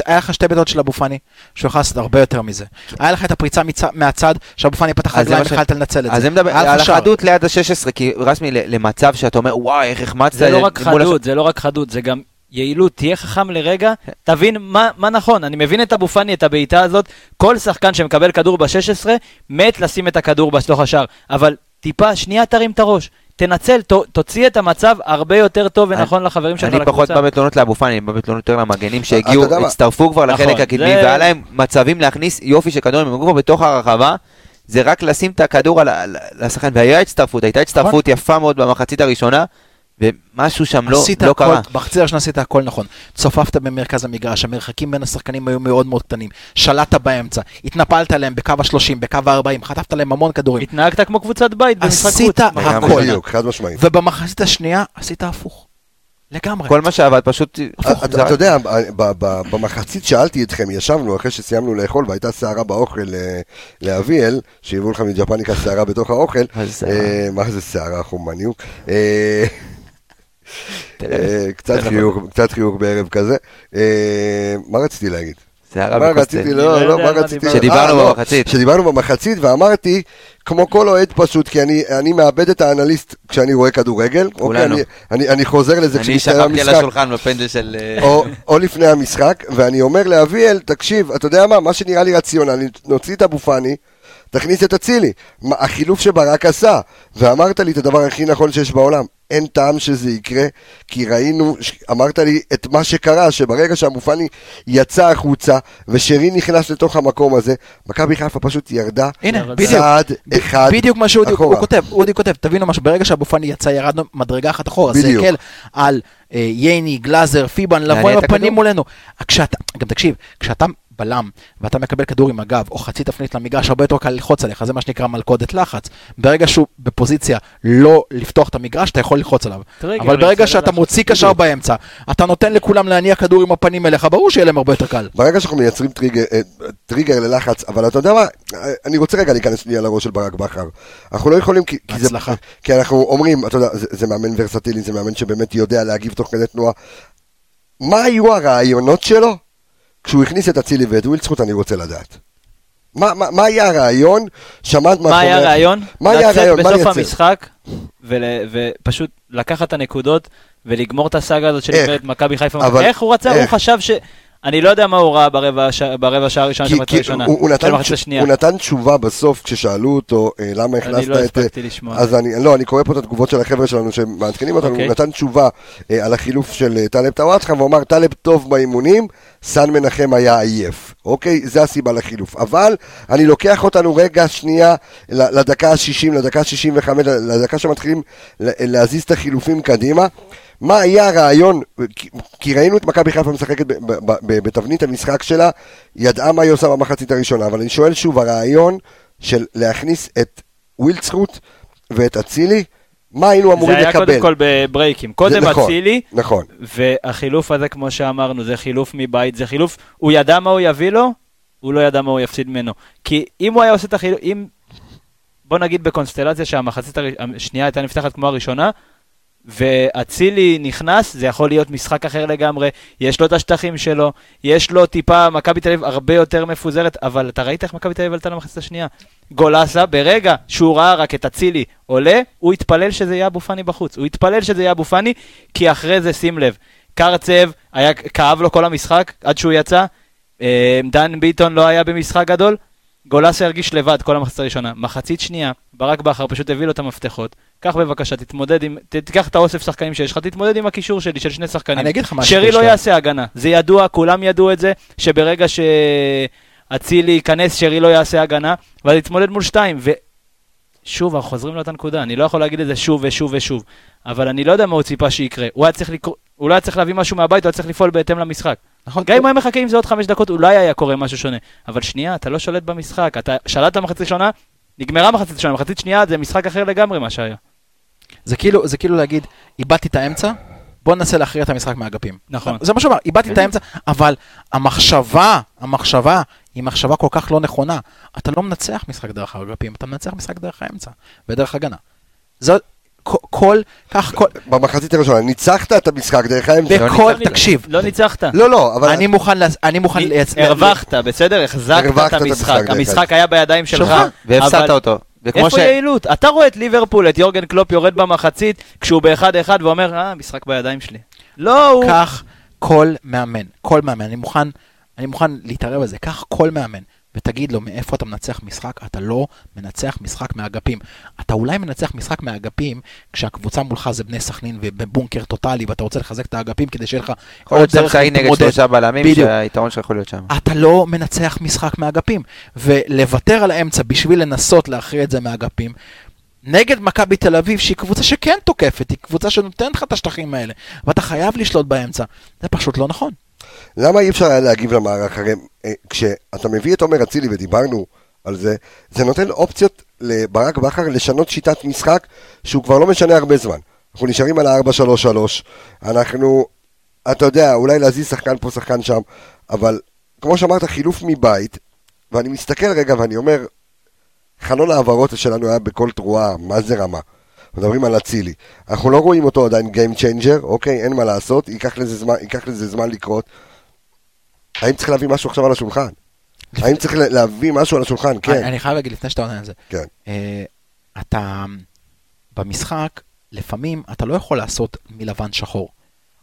היה לך שתי בעיטות של אבו פאני, שהוא יכול לעשות הרבה יותר מזה. היה לך את הפריצה מהצד, שאבו פאני פתח רגליים ויכולת לנצל את זה. אז אני מדבר על החדות ליד ה-16, כי רסמי למצב שאתה אומר, וואי, איך החמצת. זה לא רק חדות, זה לא רק חדות, זה גם יעילות, תהיה חכם לרגע, תבין מה, מה נכון. אני מבין את אבו פאני, את הבעיטה הזאת, כל שחקן שמקבל כדור ב-16, מת לשים את הכדור בתוך השער. אבל טיפה, שנייה תרים את הראש. תנצל, ת, תוציא את המצב הרבה יותר טוב ונכון לחברים שלך לקבוצה. אני פחות בא בתלונות לאבו פאני, אני בא בתלונות יותר למגנים שהגיעו, הצטרפו כבר לחלק נכון, הקדמי, והיה להם מצבים להכניס יופי של כדורים, הם כבר בתוך הרחבה. זה רק לשים את הכדור על השחקן, והייתה הצטרפות, הייתה הצטרפות נכון. יפה מאוד במחצית הראשונה, ומשהו שם לא, לא הכל, קרה. בחצי הראשונה עשית הכל נכון. צופפת במרכז המגרש, המרחקים בין השחקנים היו מאוד מאוד קטנים. שלטת באמצע, התנפלת עליהם בקו ה-30, בקו ה-40, חטפת להם המון כדורים. התנהגת כמו קבוצת בית במשחק חוץ. עשית הכל. ובמחצית השנייה עשית הפוך. לגמרי. כל מה שעבד פשוט... אתה יודע, במחצית שאלתי אתכם, ישבנו אחרי שסיימנו לאכול והייתה סערה באוכל לאביאל, שהביאו לך מג'פניקה סערה בתוך האוכל. מה זה סערה, חומניוק? קצת חיוך בערב כזה. מה רציתי להגיד? זה הרע בקוסטה. לא, לא, מה רציתי? שדיברנו לא, במחצית. שדיברנו במחצית, ואמרתי, כמו כל אוהד פשוט, כי אני מאבד את האנליסט כשאני רואה כדורגל. אוקיי, כולנו. אני חוזר לזה כשמסתיים המשחק. אני שכבתי על השולחן בפנדל של... או לפני המשחק, ואני אומר לאביאל, תקשיב, אתה יודע מה, מה שנראה לי רציונלי, נוציא את אבו פאני, תכניס את אצילי. החילוף שברק עשה, ואמרת לי את הדבר הכי נכון שיש בעולם. אין טעם שזה יקרה, כי ראינו, אמרת לי את מה שקרה, שברגע שהמופני יצא החוצה, ושרי נכנס לתוך המקום הזה, מכבי חיפה פשוט ירדה הנה, צעד בדיוק, אחד בדיוק מה שאודי כותב, אודי כותב, תבינו משהו, ברגע שהמופני יצא ירדנו מדרגה אחת אחורה, זה הקל על אה, ייני, גלאזר, פיבן, לבוא עם הפנים מולנו. כשאתה, גם תקשיב, כשאתה בלם, ואתה מקבל כדור עם הגב, או חצי תפנית למגרש, הרבה יותר קל ללחוץ עליך, זה מה שנקרא מלכודת לחץ. ברגע שהוא בפוזיציה לא לפתוח את המגרש, אתה יכול ללחוץ עליו. אבל ברגע שאתה מוציא קשר באמצע, אתה נותן לכולם להניע כדור עם הפנים אליך, ברור שיהיה להם הרבה יותר קל. ברגע שאנחנו מייצרים טריגר, אה, טריגר ללחץ, אבל אתה יודע מה, אני רוצה רגע להיכנס שנייה לראש של ברק בכר. אנחנו לא יכולים, כי, כי, זה, כי אנחנו אומרים, אתה יודע, זה, זה מאמן ורסטילי, זה מאמן שבאמת יודע להגיב תוך כדי תנועה. מה היו הרעיונות שלו כשהוא הכניס את אצילי ואת ווילצחוט, אני רוצה לדעת. מה, מה, מה היה הרעיון? שמעת מה היה הרעיון? מה היה הרעיון? לצאת בסוף המשחק ול, ופשוט לקחת את הנקודות ולגמור את הסאגה הזאת של מכבי חיפה. אבל... איך הוא רצה? איך? הוא חשב ש... אני לא יודע מה הוא ראה ברבע, ש... ברבע שעה הראשונה של המחצית הראשונה. הוא, הוא, נתן, הוא נתן תשובה בסוף כששאלו אותו אה, למה הכנסת את... אני לא הספקתי לשמוע. אז אני, לא, אני קורא פה את התגובות של החבר'ה שלנו שמעדכנים אותנו, okay. הוא אוקיי. נתן תשובה אה, על החילוף של אה, טלב טוואטחה, והוא אמר, טלב טוב באימונים, סאן מנחם היה עייף. אוקיי? זה הסיבה לחילוף. אבל אני לוקח אותנו רגע שנייה לדקה ה-60, לדקה ה-65, לדקה שמתחילים להזיז את החילופים קדימה. מה היה הרעיון, כי ראינו את מכבי חיפה משחקת בתבנית המשחק שלה, ידעה מה היא עושה במחצית הראשונה, אבל אני שואל שוב, הרעיון של להכניס את ווילדסחוט ואת אצילי, מה היינו אמורים לקבל? זה היה קודם כל בברייקים. קודם נכון, אצילי, נכון. והחילוף הזה, כמו שאמרנו, זה חילוף מבית, זה חילוף, הוא ידע מה הוא יביא לו, הוא לא ידע מה הוא יפסיד ממנו. כי אם הוא היה עושה את החילוף, אם, בוא נגיד בקונסטלציה שהמחצית השנייה הייתה נפתחת כמו הראשונה, ואצילי נכנס, זה יכול להיות משחק אחר לגמרי, יש לו את השטחים שלו, יש לו טיפה, מכבי תל אביב הרבה יותר מפוזרת, אבל אתה ראית איך מכבי תל אביב עלתה למחצית השנייה? גולסה, ברגע שהוא ראה רק את אצילי עולה, הוא התפלל שזה יהיה אבו פאני בחוץ. הוא התפלל שזה יהיה אבו פאני, כי אחרי זה, שים לב, קרצב, היה, כאב לו כל המשחק עד שהוא יצא, אה, דן ביטון לא היה במשחק גדול, גולסה הרגיש לבד כל המחצית הראשונה. מחצית שנייה, ברק בכר פשוט הביא לו את המפתחות. קח בבקשה, תתמודד עם, תיקח את האוסף שחקנים שיש לך, תתמודד עם הקישור שלי, של שני שחקנים. אני אגיד לך משהו. שרי לא יעשה הגנה. זה ידוע, כולם ידעו את זה, שברגע שאצילי ייכנס, שרי לא יעשה הגנה, ואז יתמודד מול שתיים. ושוב, אנחנו חוזרים לאותה נקודה, אני לא יכול להגיד את זה שוב ושוב ושוב, אבל אני לא יודע מה הוא ציפה שיקרה. הוא היה צריך, לקרוא, הוא לא היה צריך להביא משהו מהבית, הוא היה צריך לפעול בהתאם למשחק. נכון. גם אם הוא היה מחכה עם זה עוד חמש דקות, אולי היה קורה משהו שונה. אבל שנייה, אתה לא שולט במשחק. אתה שלטת במחצית ראשונה, נגמרה מחצית ראשונה, מחצית שנייה זה משחק אחר לגמרי מה שהיה. זה כאילו, זה כאילו להגיד, איבדתי את האמצע, בוא ננסה להכריע את המשחק מהאגפים. נכון. זה מה שהוא אמר, איבדתי את האמצע, אבל המחשבה, המחשבה, היא מחשבה כל כך לא נכונה. אתה לא מנצח משחק דרך האגפים, אתה מנצח משחק דרך האמצע ודרך הגנה. זאת, כל, כך כל... במחצית הראשונה, ניצחת את המשחק דרך האמצע. בכל, תקשיב. לא ניצחת. לא, לא, אבל... אני מוכן, אני מוכן לייצר... הרווחת, בסדר? החזקת את המשחק. המשחק היה בידיים שלך. והפסדת אותו. איפה ש... יעילות? אתה רואה את ליברפול, את יורגן קלופ יורד במחצית, כשהוא באחד-אחד ואומר, אה, משחק בידיים שלי. לא, הוא... כך כל מאמן, כל מאמן, אני מוכן, אני מוכן להתערב בזה, כך כל מאמן. ותגיד לו מאיפה אתה מנצח משחק, אתה לא מנצח משחק מהאגפים. אתה אולי מנצח משחק מהאגפים כשהקבוצה מולך זה בני סכנין ובבונקר טוטאלי ואתה רוצה לחזק את האגפים כדי שיהיה לך עוד דרך להתמודד. נגד שלושה בלמים שהיתרון שלך יכול להיות שם. אתה לא מנצח משחק מהאגפים. ולוותר על האמצע בשביל לנסות להכריע את זה מהאגפים, נגד מכבי תל אביב, שהיא קבוצה שכן תוקפת, היא קבוצה שנותנת לך את השטחים האלה, ואתה חייב לשלוט באמצע. זה פשוט לא נכון. למה אי אפשר היה להגיב למערך? הרי אה, כשאתה מביא את עומר אצילי, ודיברנו על זה, זה נותן אופציות לברק בכר לשנות שיטת משחק שהוא כבר לא משנה הרבה זמן. אנחנו נשארים על ה-4-3-3, אנחנו, אתה יודע, אולי להזיז שחקן פה, שחקן שם, אבל כמו שאמרת, חילוף מבית, ואני מסתכל רגע ואני אומר, חלון ההעברות שלנו היה בכל תרועה, מה זה רמה? מדברים על אצילי. אנחנו לא רואים אותו עדיין Game Changer, אוקיי? אין מה לעשות, ייקח לזה זמן, ייקח לזה זמן לקרות. האם צריך להביא משהו עכשיו על השולחן? האם צריך להביא משהו על השולחן? כן. אני חייב להגיד לפני שאתה עונה על זה. כן. אה, אתה, במשחק, לפעמים אתה לא יכול לעשות מלבן שחור.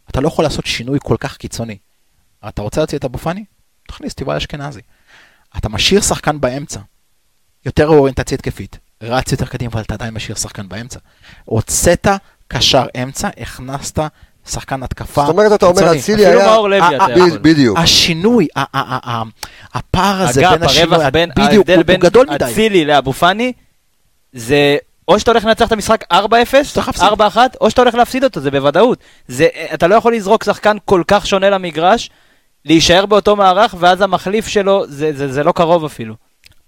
אתה לא יכול לעשות שינוי כל כך קיצוני. אתה רוצה להוציא את אבו פאני? תכניס את יובל אשכנזי. אתה משאיר שחקן באמצע, יותר אוריינטציה התקפית, רץ יותר קדימה, אבל אתה עדיין משאיר שחקן באמצע. הוצאת קשר אמצע, הכנסת שחקן התקפה. זאת אומרת, אתה אומר, אצילי היה... אפילו מאור לוי אתה יכול. בדיוק. השינוי, הפער הזה בין השינוי, בדיוק, הוא גדול מדי. אצילי לאבו פאני, זה או שאתה הולך לנצח את המשחק 4-0, 4-1, או שאתה הולך להפסיד אותו, זה בוודאות. זה, אתה לא יכול לזרוק שחקן כל כך שונה למגרש, להישאר באותו מערך, ואז המחליף שלו, זה, זה, זה לא קרוב אפילו.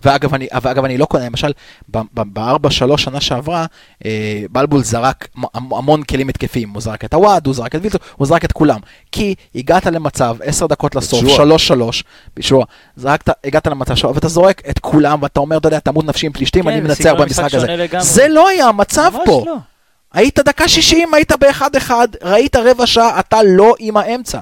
ואגב, אני, ואגב, אני לא קונה, למשל, ב-4-3 שנה שעברה, אה, בלבול זרק המון כלים התקפיים. הוא זרק את הוואד, הוא זרק את וילטו, הוא זרק את כולם. כי הגעת למצב, 10 דקות לסוף, 3-3, בישוע, זרקת, הגעת למצב שלו, ואתה זורק את כולם, ואתה אומר, אתה יודע, תמות נפשי עם פלישתים, כן, אני מנצח במשחק הזה. זה לא היה המצב פה. לא. היית דקה 60, היית ב-1-1, ראית רבע שעה, אתה לא עם האמצע.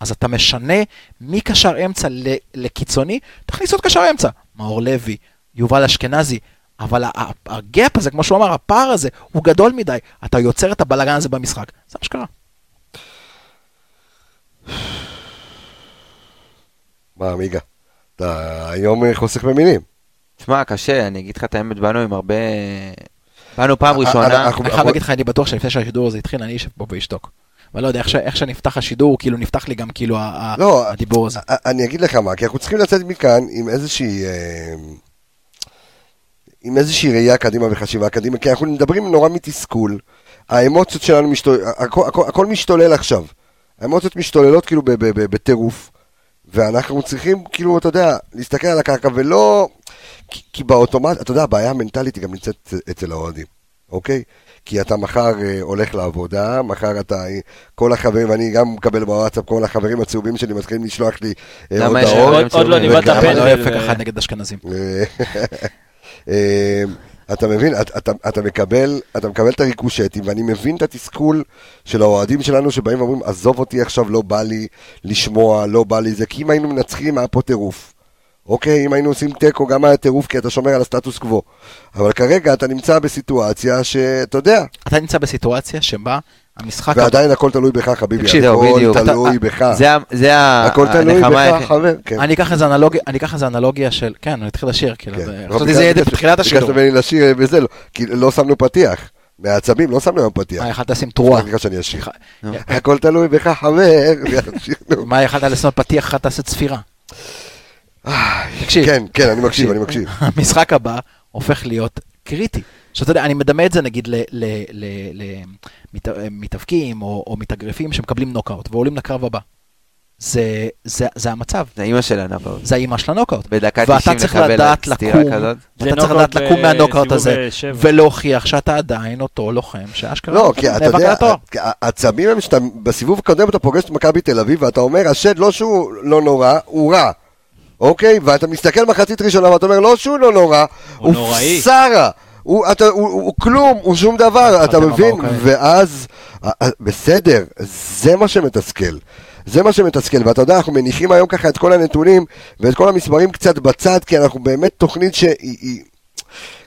אז אתה משנה מקשר אמצע לקיצוני, תכניס עוד קשר אמצע. מאור לוי, יובל אשכנזי, אבל הגאפ הזה, כמו שהוא אמר, הפער הזה, הוא גדול מדי. אתה יוצר את הבלאגן הזה במשחק. זה מה שקרה. מה, עמיגה? אתה היום חוסך במילים. תשמע, קשה, אני אגיד לך את האמת, באנו עם הרבה... באנו פעם ראשונה. אני חייב להגיד לך, אני בטוח שלפני שהשידור הזה התחיל, אני אשב פה ואשתוק. אבל לא יודע, איך, ש, איך שנפתח השידור, כאילו נפתח לי גם כאילו לא, הדיבור הזה. אני אגיד לך מה, כי אנחנו צריכים לצאת מכאן עם איזושהי... אה, עם איזושהי ראייה קדימה וחשיבה קדימה, כי אנחנו מדברים נורא מתסכול, האמוציות שלנו משתולל, הכל, הכל, הכל משתולל עכשיו. האמוציות משתוללות כאילו בטירוף, ואנחנו צריכים כאילו, אתה יודע, להסתכל על הקרקע ולא... כי, כי באוטומט, אתה יודע, הבעיה המנטלית היא גם נמצאת אצל האוהדים, אוקיי? כי אתה מחר uh, הולך לעבודה, מחר אתה, כל החברים, אני גם מקבל בוואטסאפ, כל החברים הצהובים שלי מתחילים לשלוח לי uh, הודעות. עוד לא ניבדת פנדל. לא יפה ככה נגד אשכנזים. אה, אתה מבין, אתה, אתה, אתה, מקבל, אתה מקבל את הריקושטים, ואני מבין את התסכול של האוהדים שלנו שבאים ואומרים, עזוב אותי עכשיו, לא בא לי לשמוע, לא בא לי זה, כי אם היינו מנצחים, היה פה טירוף. אוקיי, אם היינו עושים תיקו, גם היה טירוף, כי אתה שומר על הסטטוס קוו. אבל כרגע אתה נמצא בסיטואציה שאתה יודע. אתה נמצא בסיטואציה שבה המשחק... ועדיין הכל תלוי בך, חביבי. תקשיב, הכל בדיוק. תלוי אתה, בך. זה, זה הכל תלוי בך, חבר. כן. אני אקח איזה אנלוגיה, אני אקח איזה אנלוגיה של... כן, אני אתחיל לשיר, כאילו, כן. חשבתי זה יהיה בתחילת השידור. ביקשת ממני לשיר בזה, לא, כי לא שמנו פתיח. מעצבים, לא שמנו היום פתיח. מה, יכלת לשים תרועה. סליחה שאני אשיר. הכל תלוי בך, חבר. מה, יכלת לעשות פתיח, יכלת לעשות צפירה. תקשיב. כן, כן, אני מקשיב, אני מקשיב. המשחק הבא הופך להיות קריטי. שאתה יודע, אני מדמה את זה נגיד למתאבקים או מתאגרפים שמקבלים נוקאוט ועולים לקרב הבא. זה, זה, זה המצב. זה אימא של הנוקאוט. זה אימא של הנוקאוט. בדקה 90 לקבל סטירה כזאת. ואתה צריך לדעת לקום מהנוקאוט הזה, ולהוכיח שאתה עדיין אותו לוחם שאשכרה לא, כי אתה יודע, העצבים הם שאתה, בסיבוב הקודם אתה פוגש את מכבי תל אביב, ואתה אומר, השד לא שהוא לא נורא, הוא רע. אוקיי? ואתה מסתכל מחצית ראשונה ואתה אומר, לא שהוא לא נורא, הוא, הוא סרה. הוא, אתה, הוא, הוא, הוא כלום, הוא שום דבר, אתה מבין? ואז, בסדר, זה מה שמתסכל. זה מה שמתסכל, ואתה יודע, אנחנו מניחים היום ככה את כל הנתונים ואת כל המספרים קצת בצד, כי אנחנו באמת תוכנית שהיא...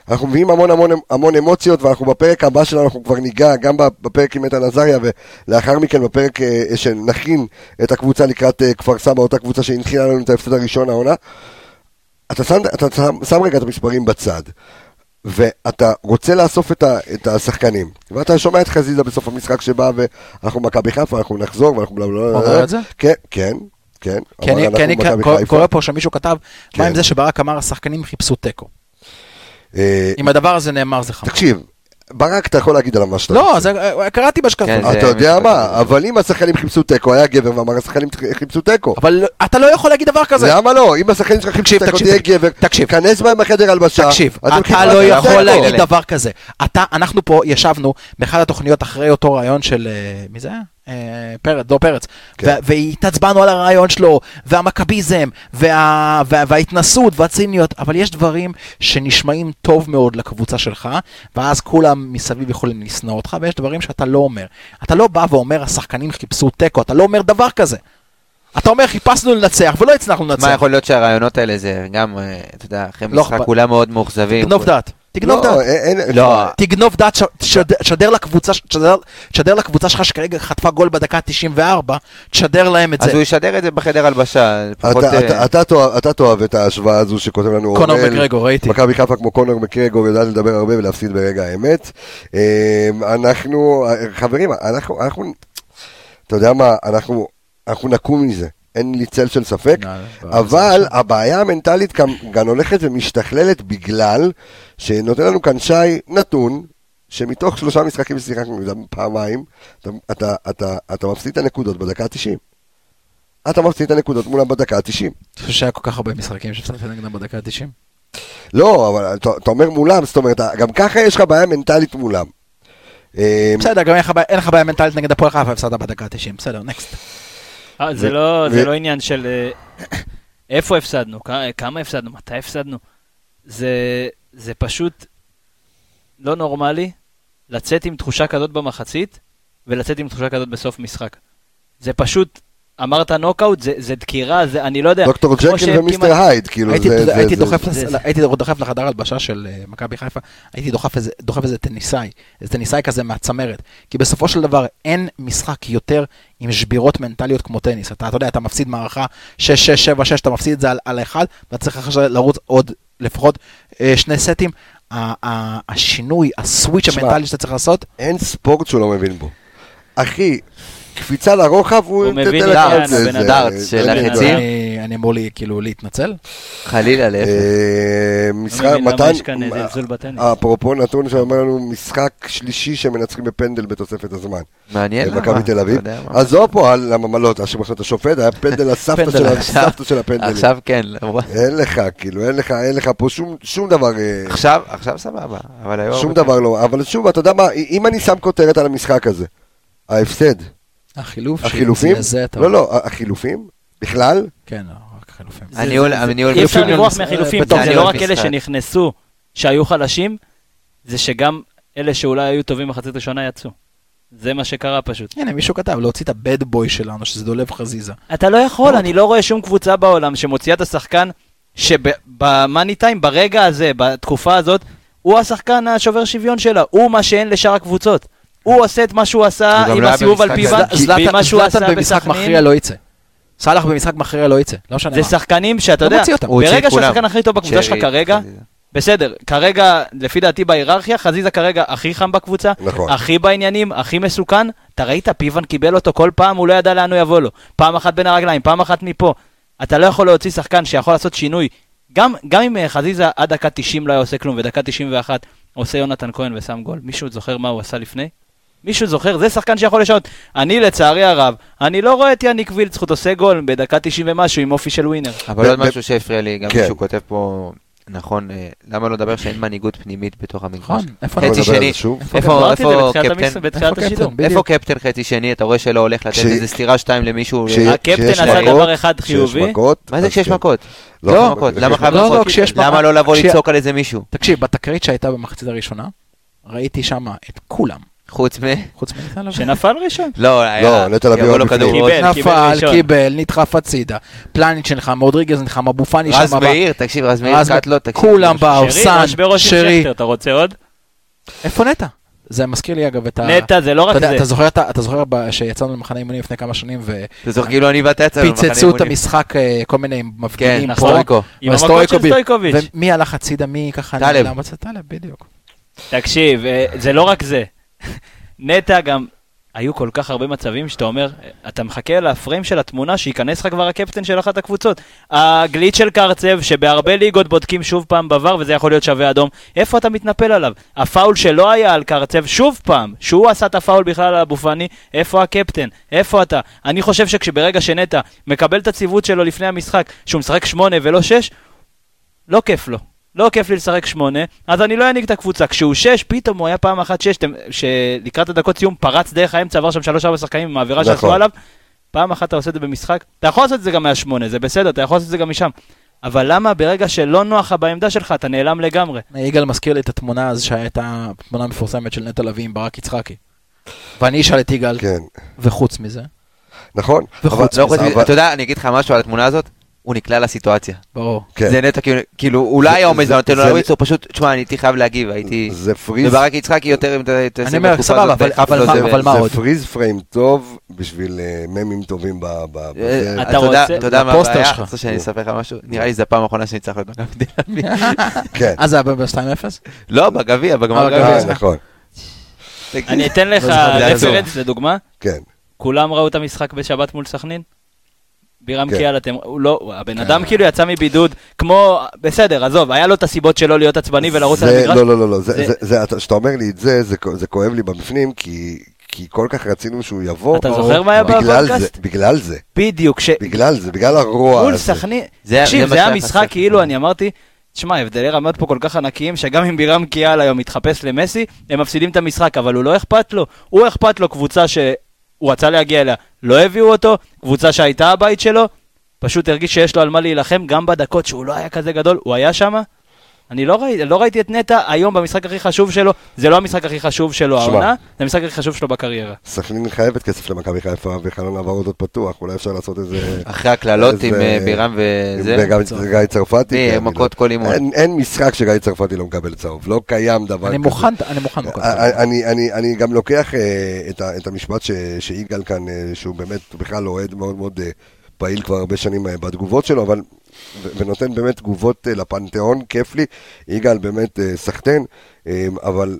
אנחנו מביאים המון המון המון אמוציות, ואנחנו בפרק הבא שלנו, אנחנו כבר ניגע גם בפרק עם איתן עזריה, ולאחר מכן בפרק אה, שנכין את הקבוצה לקראת אה, כפר סבא, אותה קבוצה שהנחילה לנו את ההפסד הראשון העונה. אתה שם, אתה שם, שם רגע את המספרים בצד, ואתה רוצה לאסוף את, ה, את השחקנים, ואתה שומע את חזיזה בסוף המשחק שבא, ואנחנו מכבי חיפה, אנחנו נחזור, ואנחנו בלה בלה בלה. אומר את זה? כן, כן. כן, כן, כן, קורא פה שמישהו כתב, מה עם זה שברק אמר השחקנים חיפשו תיקו? אה, אם הדבר הזה נאמר זה חמור. תקשיב, ברק אתה יכול להגיד עליו מה שאתה לא, אה, קראתי בשקפות. כן, אתה יודע מה, אבל אם השחקנים חיפשו תיקו, היה גבר ואמר השחקנים חיפשו תיקו. אבל אתה לא יכול להגיד דבר כזה. למה לא? אם השחקנים שלך חיפשו תיקו, תהיה גבר, תקשיב, כנס בהם בחדר הלבשה. תקשיב, אתה לא יכול להגיד דבר כזה. אנחנו פה ישבנו באחת התוכניות אחרי אותו רעיון של, אה, מי זה היה? אה, פרץ, דור פרץ, כן. והתעצבנו על הרעיון שלו, והמכביזם, וה, וה, וההתנסות והציניות, אבל יש דברים שנשמעים טוב מאוד לקבוצה שלך, ואז כולם מסביב יכולים לשנוא אותך, ויש דברים שאתה לא אומר. אתה לא בא ואומר, השחקנים חיפשו תיקו, אתה לא אומר דבר כזה. אתה אומר, חיפשנו לנצח ולא הצלחנו לנצח. מה, יכול להיות שהרעיונות האלה זה גם, אה, אתה יודע, אחרי לא משחק כולם מאוד מאוכזבים. תגנוב דעת. תגנוב לא, דעת. אין, לא. תגנוב דעת, תשדר לקבוצה, תשדר לקבוצה שלך שכרגע חטפה גול בדקה 94, תשדר להם את זה. אז הוא ישדר את זה בחדר הלבשה. אה, אתה תאהב את ההשוואה הזו שכותב לנו קונור מקרגור, ראיתי. מכבי חיפה כמו קונור מקרגור יודעת לדבר הרבה ולהפסיד ברגע האמת. אה, אנחנו, חברים, אנחנו, אתה יודע מה, אנחנו נקום מזה. אין לי צל של ספק, אבל הבעיה המנטלית גם הולכת ומשתכללת בגלל שנותן לנו כאן שי נתון, שמתוך שלושה משחקים ששיחקנו פעמיים, אתה, אתה, אתה, אתה מפסיד את הנקודות בדקה ה-90. אתה מפסיד את הנקודות מולם בדקה ה-90. אתה חושב שהיה כל כך הרבה משחקים שהפסדת נגדם בדקה ה-90? לא, אבל אתה, אתה אומר מולם, זאת אומרת, גם ככה יש לך בעיה מנטלית מולם. בסדר, גם אין לך בעיה מנטלית נגד הפועל חיפה, הפסדת בדקה ה-90, בסדר, נקסט. אה, זה לא, זה לא עניין של אה, איפה הפסדנו, כמה הפסדנו, מתי הפסדנו. זה פשוט לא נורמלי לצאת עם תחושה כזאת במחצית ולצאת עם תחושה כזאת בסוף משחק. זה פשוט אמרת נוקאוט, זה, זה דקירה, זה, אני לא יודע. דוקטור ג'קל ומיסטר הייד, כאילו, הייתי, זה, הייתי, זה, דוחף, זה, לס, זה, הייתי דוחף לחדר הלבשה של uh, מכבי חיפה, הייתי דוחף איזה, דוחף איזה טניסאי, איזה טניסאי כזה מהצמרת. כי בסופו של דבר אין משחק יותר עם שבירות מנטליות כמו טניס. אתה, אתה יודע, אתה מפסיד מערכה 6-6-7-6, אתה מפסיד את זה על, על אחד, ואתה צריך אחרי לרוץ עוד לפחות uh, שני סטים. השינוי, הסוויץ' המנטלי שאתה צריך לעשות. אין ספורט שהוא לא מבין בו. אחי, קפיצה לרוחב, הוא מבין דארט, בן דארט של החצים. אני אמור לי כאילו להתנצל? חלילה, להפך. אה, משחק, מתן, אפרופו נתון שאומר לנו משחק שלישי שמנצחים בפנדל בתוספת הזמן. מעניין למה. מכבי תל אביב. עזוב פה, למה מה לא, עכשיו את השופט, היה פנדל לסבתא של הפנדלים. עכשיו כן. אין לך, כאילו, אין לך, אין לך פה שום דבר. אה, עכשיו, עכשיו סבבה, אבל היום... שום דבר לא, אבל שוב, אתה יודע מה, אם אני שם כותרת על המשחק הזה, ההפסד. החילוף החילופים? לא, לא, החילופים? בכלל? כן, לא, רק החילופים. אי אפשר לברוח מהחילופים, זה לא רק אלה שנכנסו, שהיו חלשים, זה שגם אלה שאולי היו טובים מחצית ראשונה יצאו. זה מה שקרה פשוט. הנה, מישהו כתב, להוציא את הבד בוי שלנו, שזה דולב חזיזה. אתה לא יכול, אני לא רואה שום קבוצה בעולם שמוציאה את השחקן שבמאני טיים, ברגע הזה, בתקופה הזאת, הוא השחקן השובר שוויון שלה, הוא מה שאין לשאר הקבוצות. הוא עושה את מה שהוא עשה עם לא הסיבוב על פיבן, מה שהוא עשה בסכנין. במשחק מכריע לא יצא. סאלח במשחק מכריע לא יצא, לא משנה מה. זה שחקנים שאתה לא יודע, ברגע שהשחקן הכי טוב בקבוצה שלך כרגע, בסדר, כרגע, לפי דעתי בהיררכיה, חזיזה כרגע הכי חם בקבוצה, נכון. הכי בעניינים, הכי מסוכן. אתה ראית, פיבן קיבל אותו כל פעם, הוא לא ידע לאן הוא יבוא לו. פעם אחת בין הרגליים, פעם אחת מפה. אתה לא יכול להוציא שחקן שיכול לעשות שינוי. גם, גם אם אה, חזיזה עד דקה 90 לא היה עושה כלום, ודקה 91 עושה יונתן כהן ושם גול, מישהו זוכר מה הוא עשה לפני? מישהו זוכר? זה שחקן שיכול לשנות. אני, לצערי הרב, אני לא רואה את יאניק וילצחוט עושה גול בדקה 90 ומשהו עם אופי של ווינר. אבל עוד משהו שהפריע לי, גם כן. מישהו כותב פה... נכון, אה, למה לא לדבר שאין מנהיגות פנימית בתוך המגרש? נכון, חצי שני, איפה קפטן? חצי שני? אתה רואה שלא הולך לתת איזה סטירה שתיים למישהו? הקפטן עשה דבר אחד חיובי. מה זה כשיש מכות? לא, חייב לא, למה לא לבוא לצעוק על איזה מישהו? תקשיב, בתקרית שהייתה במחצית הראשונה, ראיתי שם את כולם. חוץ מ... חוץ לביא. שנפל ראשון? לא, היה... לא, נטע לביא עוד לפני. נפל, קיבל, נדחף הצידה. פלניץ' שלך, מודריגז נלחם, אבו פאני שם. רז מאיר, תקשיב, רז מאיר קט לו, תקשיב. כולם באו, סאן, שרי. אתה רוצה עוד? איפה נטע? זה מזכיר לי אגב את ה... נטע זה לא רק זה. אתה זוכר, אתה זוכר שיצאנו למחנה אימונים לפני כמה שנים ו... אתה זוכר כאילו אני ואתה יצאנו למחנה אימונים. פיצצו את המשחק אה, כל מיני מפגינים פה. כן, סטויקו. עם המקום של סטויקוביץ'. ומי הלך הצידה, מי ככה... טלב. טלב, בדיוק. תקשיב, אה, זה לא רק זה. נטע גם, היו כל כך הרבה מצבים שאתה אומר, אתה מחכה לפריים של התמונה שייכנס לך כבר הקפטן של אחת הקבוצות. הגליץ' של קרצב, שבהרבה ליגות בודקים שוב פעם בVAR וזה יכול להיות שווה אדום, איפה אתה מתנפל עליו? הפאול שלא היה על קרצב, שוב פעם, שהוא עשה את הפאול בכלל על אבו פאני, איפה הקפטן? איפה אתה? אני חושב שכשברגע שנטע מקבל את הציוות שלו לפני המשחק, שהוא משחק שמונה ולא שש, לא כיף לו. לא כיף לי לשחק שמונה, אז אני לא אנהיג את הקבוצה. כשהוא שש, פתאום הוא היה פעם אחת שש, שלקראת הדקות סיום פרץ דרך האמצע, עבר שם שלוש ארבע שחקנים עם העבירה שעשו נכון. עליו. פעם אחת אתה עושה את זה במשחק, אתה יכול לעשות את זה גם מהשמונה, זה בסדר, אתה יכול לעשות את זה גם משם. אבל למה ברגע שלא נוח לך בעמדה שלך, אתה נעלם לגמרי? יגאל מזכיר לי את התמונה הזו שהייתה תמונה מפורסמת של נטע לביא עם ברק יצחקי. ואני אשאל את יגאל, כן. וחוץ מזה? נכון. וחוץ לא מזה, אבל... אתה יודע, אני אגיד לך משהו על התמונה הזאת, הוא נקלע לסיטואציה. ברור. כן. זה נטע כאילו, כאילו אולי העומס זה נותן לו להריץ, הוא פשוט, תשמע, אני הייתי חייב להגיב, הייתי... זה פריז... וברק יצחקי יותר, אם אתה... אני אומר, סבבה, אבל מה עוד? זה פריז פריים טוב בשביל אה, ממים טובים ב... אה, אתה רוצה... אתה יודע מה הבעיה? אתה רוצה שאני אספר לך משהו? נראה לי שזו הפעם האחרונה שאני צריך להיות תל אביב. כן. אה, זה היה ב-2-0? לא, בגביע, בגמר גביע. נכון. אני אתן לך רפרנס לדוגמה. כן. כולם ראו את המשחק בשבת מול סכנין? בירם כן. קיאל, אתם, הוא לא, הבן כן. אדם כאילו יצא מבידוד, כמו, בסדר, עזוב, היה לו את הסיבות שלו להיות עצבני ולרוץ על המגרש. לא, לא, לא, לא, כשאתה אומר לי את זה, זה, זה כואב לי בפנים, כי, כי כל כך רצינו שהוא יבוא. אתה זוכר מה היה בפודקאסט? בגלל זה. בדיוק. ש... בגלל זה, בגלל הרוע הזה. מול סכנין, תקשיב, זה היה משחק כאילו, אני אמרתי, תשמע, הבדלי רמות פה כל כך ענקיים, שגם אם בירם קיאל היום מתחפש למסי, הם מפסידים את המשחק, אבל הוא לא אכפת לו. הוא אכפת לו קבוצה שהוא רצה להגיע אליה, לא הביאו אותו, קבוצה שהייתה הבית שלו, פשוט הרגיש שיש לו על מה להילחם, גם בדקות שהוא לא היה כזה גדול, הוא היה שם. אני לא, ראי, לא ראיתי את נטע היום במשחק הכי חשוב שלו, זה לא המשחק הכי חשוב שלו העונה, זה המשחק הכי חשוב שלו בקריירה. סכנין חייבת כסף למכבי חיפה וחלון העברות עוד פתוח, אולי אפשר לעשות איזה... אחרי הקללות עם אה, בירם וזה. וגם גיא צרפתי. כן, מכות כל אימון. אין משחק שגיא צרפתי לא מקבל צהוב, לא קיים דבר כזה. אני מוכן, אני מוכן. אני גם לוקח אה, את המשפט שיגאל כאן, אה, שהוא באמת בכלל אוהד מאוד מאוד פעיל כבר הרבה שנים אה, בתגובות שלו, אבל, ונותן באמת תגובות אה, לפנתיאון, כיף לי. יגאל באמת אה, סחטיין, אבל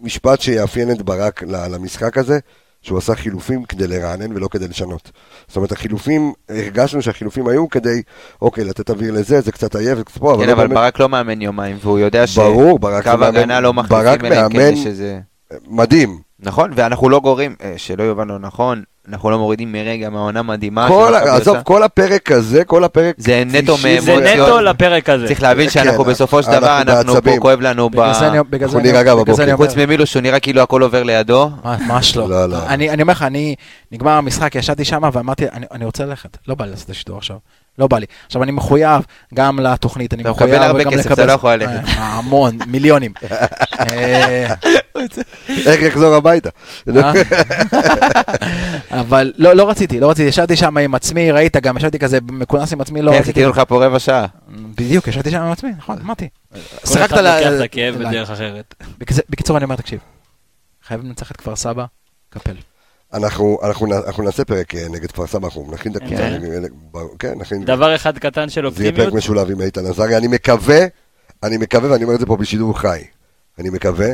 משפט שיאפיין את ברק למשחק הזה, שהוא עשה חילופים כדי לרענן ולא כדי לשנות. זאת אומרת, החילופים, הרגשנו שהחילופים היו כדי, אוקיי, לתת אוויר לזה, זה קצת עייף, קצת פה, אבל... כן, לא אבל באמת... ברק לא מאמן יומיים, והוא יודע שקו הגנה לא מחליפים אלא כן שזה... מדהים. נכון, ואנחנו לא גורים, שלא יובנו נכון, אנחנו לא מורידים מרגע מהעונה מדהימה. כל, עזוב, כל הפרק הזה, כל הפרק... זה נטו מאמוציות. זה נטו לפרק הזה. צריך להבין שאנחנו כן, בסופו של דבר, אנחנו פה, כואב לנו ב... אנחנו נירגע בבוקר. חוץ ממילוש, שהוא נראה כאילו הכל עובר לידו. ממש לא. לא, לא. אני אומר לך, אני, נגמר המשחק, ישבתי שם ואמרתי, אני רוצה ללכת. לא בא לי לעשות את השידור עכשיו. לא בא לי. עכשיו, אני מחויב גם לתוכנית, אני מחויב גם לקבל... אתה מקבל הרבה כסף, אתה לא יכול ללכת. אה, המון, מיליונים. אה, איך יחזור הביתה? אה? אבל לא, לא רציתי, לא רציתי, ישבתי שם עם עצמי, ראית, גם ישבתי כזה מכונס עם עצמי, לא רציתי. חיכינו לך פה רבע שעה. בדיוק, ישבתי שם עם עצמי, נכון, אמרתי. כל אחד לוקח את הכאב בדרך אחרת. בקיצור, אני אומר, תקשיב, חייבים לנצח את כפר סבא, קפל. אנחנו, אנחנו, אנחנו נעשה פרק אה, נגד כפר סבא, אנחנו נכין את הקבוצה. כן, נכין. דבר אחד קטן של אופטימיות. זה יהיה פרק משולב עם איתן עזריה. אני מקווה, אני מקווה, ואני אומר את זה פה בשידור חי, אני מקווה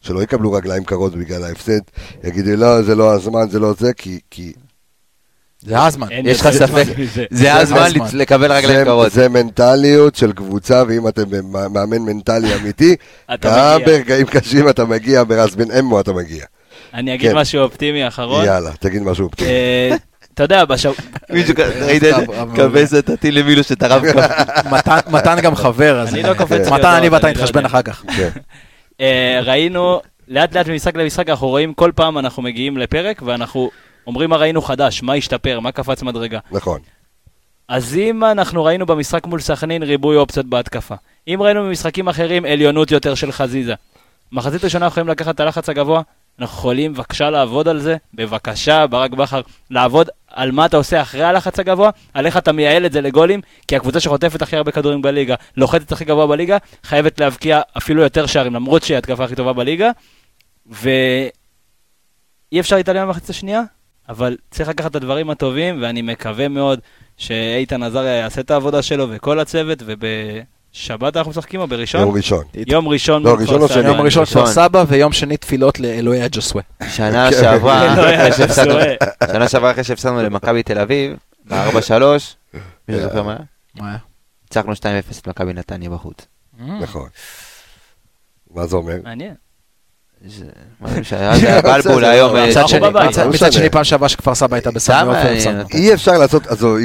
שלא יקבלו רגליים קרות בגלל ההפסד, יגידו לא, זה לא הזמן, זה לא זה, כי... כי... זה הזמן. יש לך ספק, זה הזמן לקבל רגליים קרות. זה מנטליות של קבוצה, ואם אתם מאמן מנטלי אמיתי, גם ברגעים קשים אתה מגיע, ברז בן אמו אתה מגיע. אני אגיד כן. משהו אופטימי אחרון. יאללה, תגיד משהו אופטימי. אה, אתה יודע, בשבוע... מישהו ראית את זה? כבש את הטיל למילו שטרף מתן גם חבר, אז... אני לא קופץ. מתן, אני ואתה נתחשבן אחר כך. כן. אה, ראינו, לאט לאט ממשחק למשחק אנחנו רואים, כל פעם אנחנו מגיעים לפרק ואנחנו אומרים מה ראינו חדש, מה השתפר, מה קפץ מדרגה. נכון. אז אם אנחנו ראינו במשחק מול סכנין ריבוי אופציות בהתקפה, אם ראינו במשחקים אחרים עליונות יותר של חזיזה, מחצית ראשונה יכולים לקחת את הלחץ הגבוה, אנחנו יכולים בבקשה לעבוד על זה, בבקשה, ברק בכר, לעבוד על מה אתה עושה אחרי הלחץ הגבוה, על איך אתה מייעל את זה לגולים, כי הקבוצה שחוטפת הכי הרבה כדורים בליגה, לוחצת הכי גבוה בליגה, חייבת להבקיע אפילו יותר שערים, למרות שהיא התקפה הכי טובה בליגה, ואי אפשר להתעלם במחצית השנייה, אבל צריך לקחת את הדברים הטובים, ואני מקווה מאוד שאיתן עזריה יעשה את העבודה שלו וכל הצוות, וב... שבת אנחנו משחקים או בראשון? יום ראשון. יום ראשון. לא, ראשון או שני. יום ראשון כפר סבא ויום שני תפילות לאלוהי הג'וסווה. שנה כן. שעברה, שנה שעברה אחרי שהפסדנו למכבי תל אביב, ב-4-3, מי זוכר מה? מה היה? ניצחנו 2-0 את מכבי נתניה בחוץ. נכון. מה זה אומר? מעניין. בלבול היום, מצד שני פעם שעברה שכפר סבא הייתה בסמי עופר. אי אפשר לעשות, עזוב,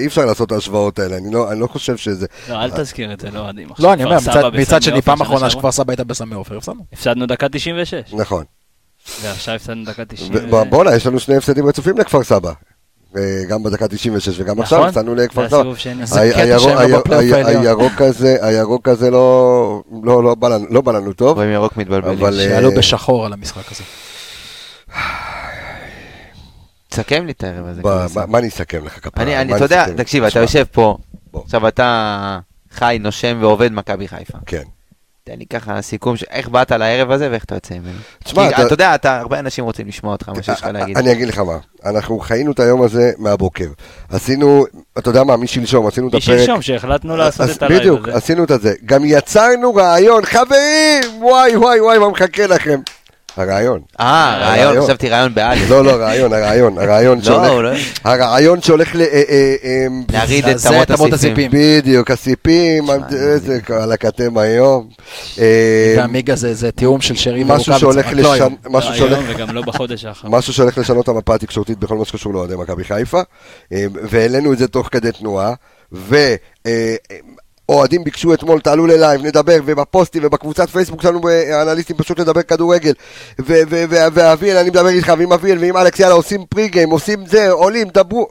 אי אפשר לעשות ההשוואות האלה, אני לא חושב שזה... לא, אל תזכיר את זה, לא אוהדים. לא, אני אומר, מצד שני פעם אחרונה שכפר סבא הייתה בסמי עופר, הפסדנו. הפסדנו דקה 96. נכון. ועכשיו הפסדנו דקה 90. בואנה, יש לנו שני הפסדים רצופים לכפר סבא. גם בדקה 96 וגם עכשיו נכון. יצאנו לכפר סבא. הירוק הזה, הירוק הזה לא, לא, לא, בא לנו, לא בא לנו טוב. רואים ירוק מתבלבלים. שעלו אה, בשחור על המשחק הזה. תסכם לי את הערב הזה. כאילו, מה- מה אני אסכם לך כפרה? אני, אתה יודע? תקשיב, אתה יושב פה. עכשיו אתה חי, נושם ועובד מכבי חיפה. כן. תן לי ככה סיכום, ש- איך באת לערב הזה ואיך אתה יוצא ממנו. תשמע, אתה- אתה יודע, אתה- הרבה אנשים רוצים לשמוע אותך, מה שיש לך להגיד. אני אגיד לך מה, אנחנו חיינו את היום הזה מהבוקר. עשינו, אתה יודע מה, משלשום, עשינו את הפרק. משלשום שהחלטנו לעשות את ה live בדיוק, הזה. עשינו את הזה. גם יצרנו רעיון, חברים! וואי וואי וואי, מה מחכה לכם? הרעיון. אה, רעיון, רעיון. חשבתי רעיון באלף. לא, לא, רעיון, הרעיון, הרעיון לא, שהולך, לא- הרעיון שהולך ל... אה, אה, אה, להרעיד את אמות הסיפים. בדיוק, הסיפים, איזה על הכתם היום. אה, והמיגה זה זה תיאום של שרי משהו ורוקאביצה, שהולך רק לא משהו לא שהולך היום וגם לא בחודש האחרון. משהו שהולך לשנות את המפה התקשורתית בכל מה שקשור לאוהדי מכבי חיפה, אה, והעלינו את זה תוך כדי תנועה, ואוהדים ביקשו אתמול, תעלו ללייב, נדבר, ובפוסטים ובקבוצת פייסבוק שלנו, האנליסטים פשוט לדבר כדורגל, ואביאל, אני מדבר איתך, ועם אביאל ועם אלכס, יאללה, עושים pre-game, עושים זה, עולים, דברו.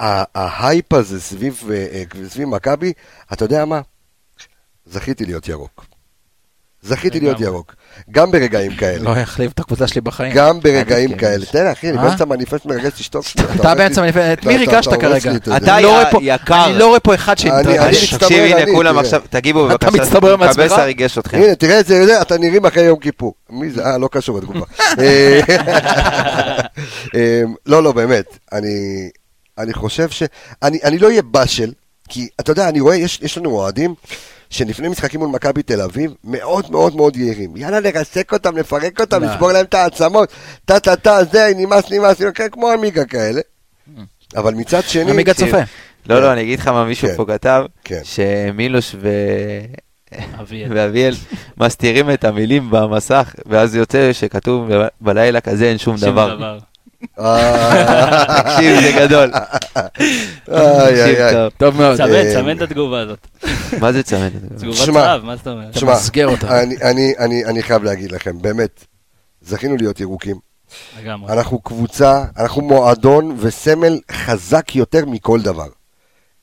ההייפ הזה סביב, אה, אה, סביב מכבי, אתה יודע מה? זכיתי להיות ירוק. זכיתי להיות. ירוק. גם ברגעים כאלה. לא יחליף את הקבוצה שלי בחיים. גם ברגעים כן. כאלה. תן לי, אחי, אני אה? באמצע מניפסט מרגש, תשתוק. אתה באמצע מניפסט, את מי ריגשת כרגע? אתה אני לא רואה יא- פה- יקר. אני לא רואה פה אחד אני- אני שהתרגש. תקשיב, הנה אני, כולם תראה. עכשיו, תגיבו אתה בבקשה. מצטמרר מעצמך? קבסה ריגש אתכם. הנה, תראה את זה, אתה נראים אחרי יום כיפור. מי זה? אה, לא קשור לתגובה. אה, אה, לא, לא, באמת. אני, אני חושב ש... אני, אני לא אהיה באשל, כי אתה יודע, אני רואה, יש, יש לנו אוהדים שלפני משחקים מול מכבי תל אביב, מאוד מאוד מאוד יעירים. יאללה, לרסק אותם, לפרק אותם. לשבור להם את העצמות, טה טה טה, זה, נמאס, נמאס, כן, כמו עמיגה כאלה. אבל מצד שני... עמיגה צופה. לא, לא, אני אגיד לך מה מישהו כן. פה כתב, כן. שמילוש ו... אביאל. ואביאל מסתירים את המילים במסך, ואז יוצא שכתוב בלילה כזה אין שום דבר. תקשיב, זה גדול. טוב. מאוד. צמד, אה, צמד את התגובה הזאת. מה זה צמד? תגובת צהב, מה זאת אומרת? אתה מסגר אותה. אני, אני, אני, אני חייב להגיד לכם, באמת, זכינו להיות ירוקים. לגמרי. אנחנו קבוצה, אנחנו מועדון וסמל חזק יותר מכל דבר.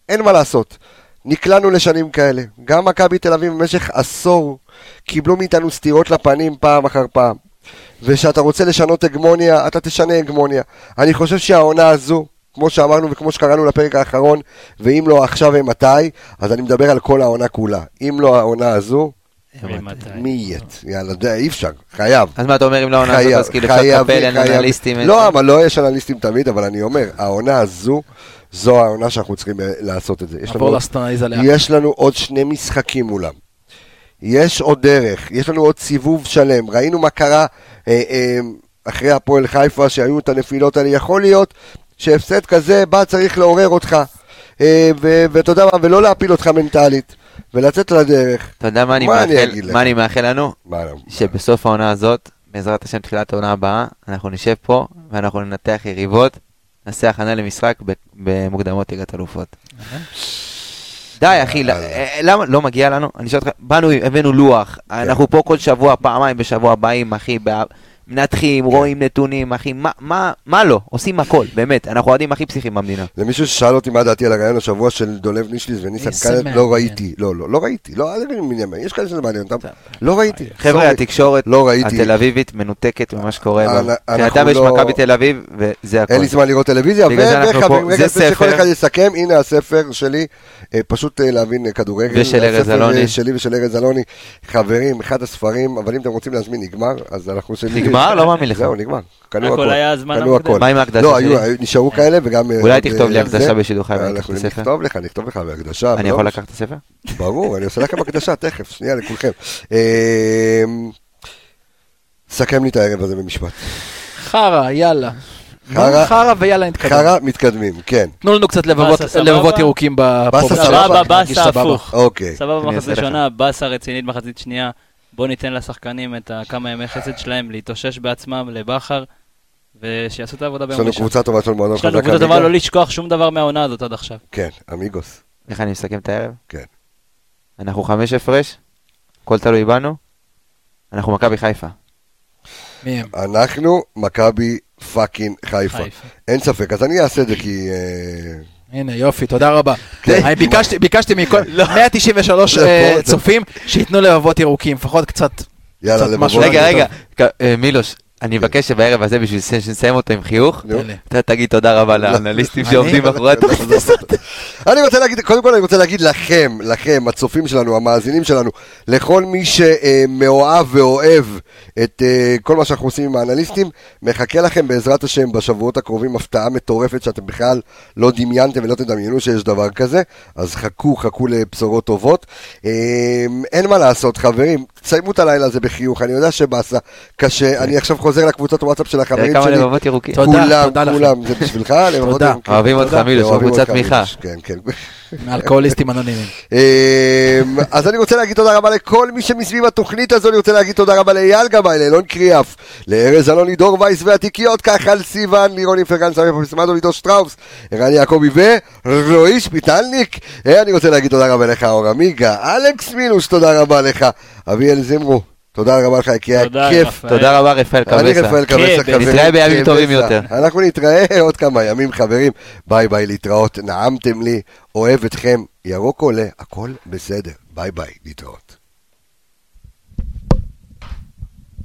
אין מה לעשות. נקלענו לשנים כאלה. גם מכבי תל אביב במשך עשור קיבלו מאיתנו סטירות לפנים פעם אחר פעם. וכשאתה רוצה לשנות הגמוניה, אתה תשנה הגמוניה. אני חושב שהעונה הזו, כמו שאמרנו וכמו שקראנו לפרק האחרון, ואם לא עכשיו ומתי, אז אני מדבר על כל העונה כולה. אם לא העונה הזו, ממתי? מי יית? יאללה, אי אפשר, חייב. אז מה אתה אומר אם לא העונה הזאת, אז כאילו אפשר לקבל אין. אנליסטים? לא? אבל לא יש אנליסטים תמיד, אבל אני אומר, העונה הזו, זו העונה שאנחנו צריכים אה, לעשות את זה. יש לנו עוד שני משחקים מולם. יש עוד דרך, יש לנו עוד סיבוב שלם. ראינו מה קרה אה, אה, אחרי הפועל חיפה, שהיו את הנפילות האלה. יכול להיות שהפסד כזה בא צריך לעורר אותך. אה, ו- ואתה יודע מה, ולא להפיל אותך מנטלית, ולצאת לדרך. אתה יודע מה אני מה מאחל-? מה אני מאחל לנו? מה, לא? שבסוף העונה הזאת, בעזרת השם תחילת העונה הבאה, אנחנו נשב פה ואנחנו ננתח יריבות, נעשה הכנה למשחק ב- במוקדמות ליגת אלופות. די אחי, ל- אה, למה? לא מגיע לנו? אני שואל אותך, באנו, הבאנו לוח, אנחנו פה כל שבוע, פעמיים בשבוע באים אחי, מנתחים, רואים נתונים, אחי, מה- מה מה לא? עושים הכל, באמת, אנחנו האוהדים הכי פסיכיים במדינה. למישהו ששאל אותי מה דעתי על הרעיון השבוע של דולב נישליס וניסן קלט. לא ראיתי, לא, לא, לא ראיתי, לא, אל תגיד מעניין, יש כאלה שזה מעניין אותם, לא ראיתי. חבר'ה. התקשורת לא ראיתי. התל אביבית מנותקת ממה שקורה בה. אנחנו מבחינתם יש לא- מכבי תל אביב, וזה הכל. אין לי זמן לראות טלוויזיה, זה וחברים. רגע, זה שכל. אחד יסכם, הנה הספר שלי, אה, פשוט אה, להבין אה, כדורגל. ושל ארז אלוני. אה, שלי ושל ארז אלוני, חברים, אחד הספרים, אבל אם אתם רוצים להזמין נגמר, אז אנחנו. נגמר? לא מאמין לך. זהו, נגמר. קנו הכל הכל. היה קנו מוקדמת. הכל. מה עם ההקדשה לא, שלי? היו- נשארו כאלה וגם... אה, אולי עוד, תכתוב לי אה, הקדשה. בשידור חי ואני. נכתוב לך, נכתוב לך בהקדשה. אני לא יכול. לקחת את הספר? ברור, אני עושה לכם הקדשה תכף, שנייה לכולכם. אה, סכם לי את הערב הזה במשפט. חרא, יאללה. חרא- חרא ויאללה נתקדם. חרא מתקדמים, כן. תנו לנו קצת לבבות- ירוקים ב- באסה. סבבה? באסה. הפוך. אוקיי. סבבה מחצית. ראשונה, באסה רצינית מחצית שנייה. בואו ניתן לשחקנים את כמה ימי חסד שלהם להתאושש בעצמם לבכר, ושיעשו את העבודה ביום ראשון. יש לנו קבוצה טובה של מועדון חזק. יש לנו קבוצה טובה לא לשכוח שום דבר מהעונה הזאת עד עכשיו. כן, amigos. איך אני מסכם את הערב? כן. אנחנו חמש הפרש, הכל תלוי בנו, אנחנו מכבי חיפה. מי הם? אנחנו מכבי fucking חיפה. חיפה. אין ספק, אז אני אעשה את זה כי... אה, הנה, יופי, תודה רבה. כן. אני ביקשתי מכל 193 לא. אה, צופים שייתנו לבבות ירוקים, לפחות קצת... יאללה, לבבות. רגע, רגע, אה, מילוש, אני מבקש שבערב הזה, בשביל שנסיים אותו עם חיוך, אתה תגיד תודה רבה לאנליסטים שעובדים מאחורי התוכנית אני רוצה להגיד, קודם כל אני רוצה להגיד לכם, לכם, הצופים שלנו, המאזינים שלנו, לכל מי שמאוהב ואוהב את אה, כל מה שאנחנו עושים עם האנליסטים, מחכה לכם בעזרת השם בשבועות הקרובים הפתעה מטורפת שאתם בכלל לא דמיינתם ולא תדמיינו שיש דבר כזה, אז חכו, חכו לבשורות טובות. אה, אין מה לעשות, חברים, תסיימו את הלילה הזה בחיוך, אני יודע שבאסה, קשה, אני עכשיו חוזר לקבוצת וואטסאפ של החברים שלי. כמה לבבות ירוקים. כולם, כולם, זה בשבילך, לבבות ירוקים. אוהבים אותך מילוש, קבוצת תמיכה. כן, כן. מאלכוהוליסטים אנונימיים. אמ, אז אני רוצה להגיד תודה רבה לכל מי שמסביב התוכנית הזו, אני רוצה להגיד תודה רבה לאייל גבאי, לאלון קריאף, לארז אלוני, דור וייס והתיקיות, כחל סיוון, לירון איפרגן, סמי פרסמדו, לידו שטראוס, ערן יעקבי ורועי שפיטלניק. אה, אני רוצה להגיד תודה רבה לך, אור עמיגה, אלכס מינוס, תודה רבה לך, אביאל זמרו. תודה רבה לך, כי היה כיף. תודה רבה רפאל קבסה. אני רפאל קבסה, חברים. נתראה בימים טובים יותר. אנחנו נתראה עוד כמה ימים, חברים. ביי ביי, להתראות. נעמתם לי, אוהב אתכם. ירוק עולה, הכל בסדר. ביי ביי, להתראות.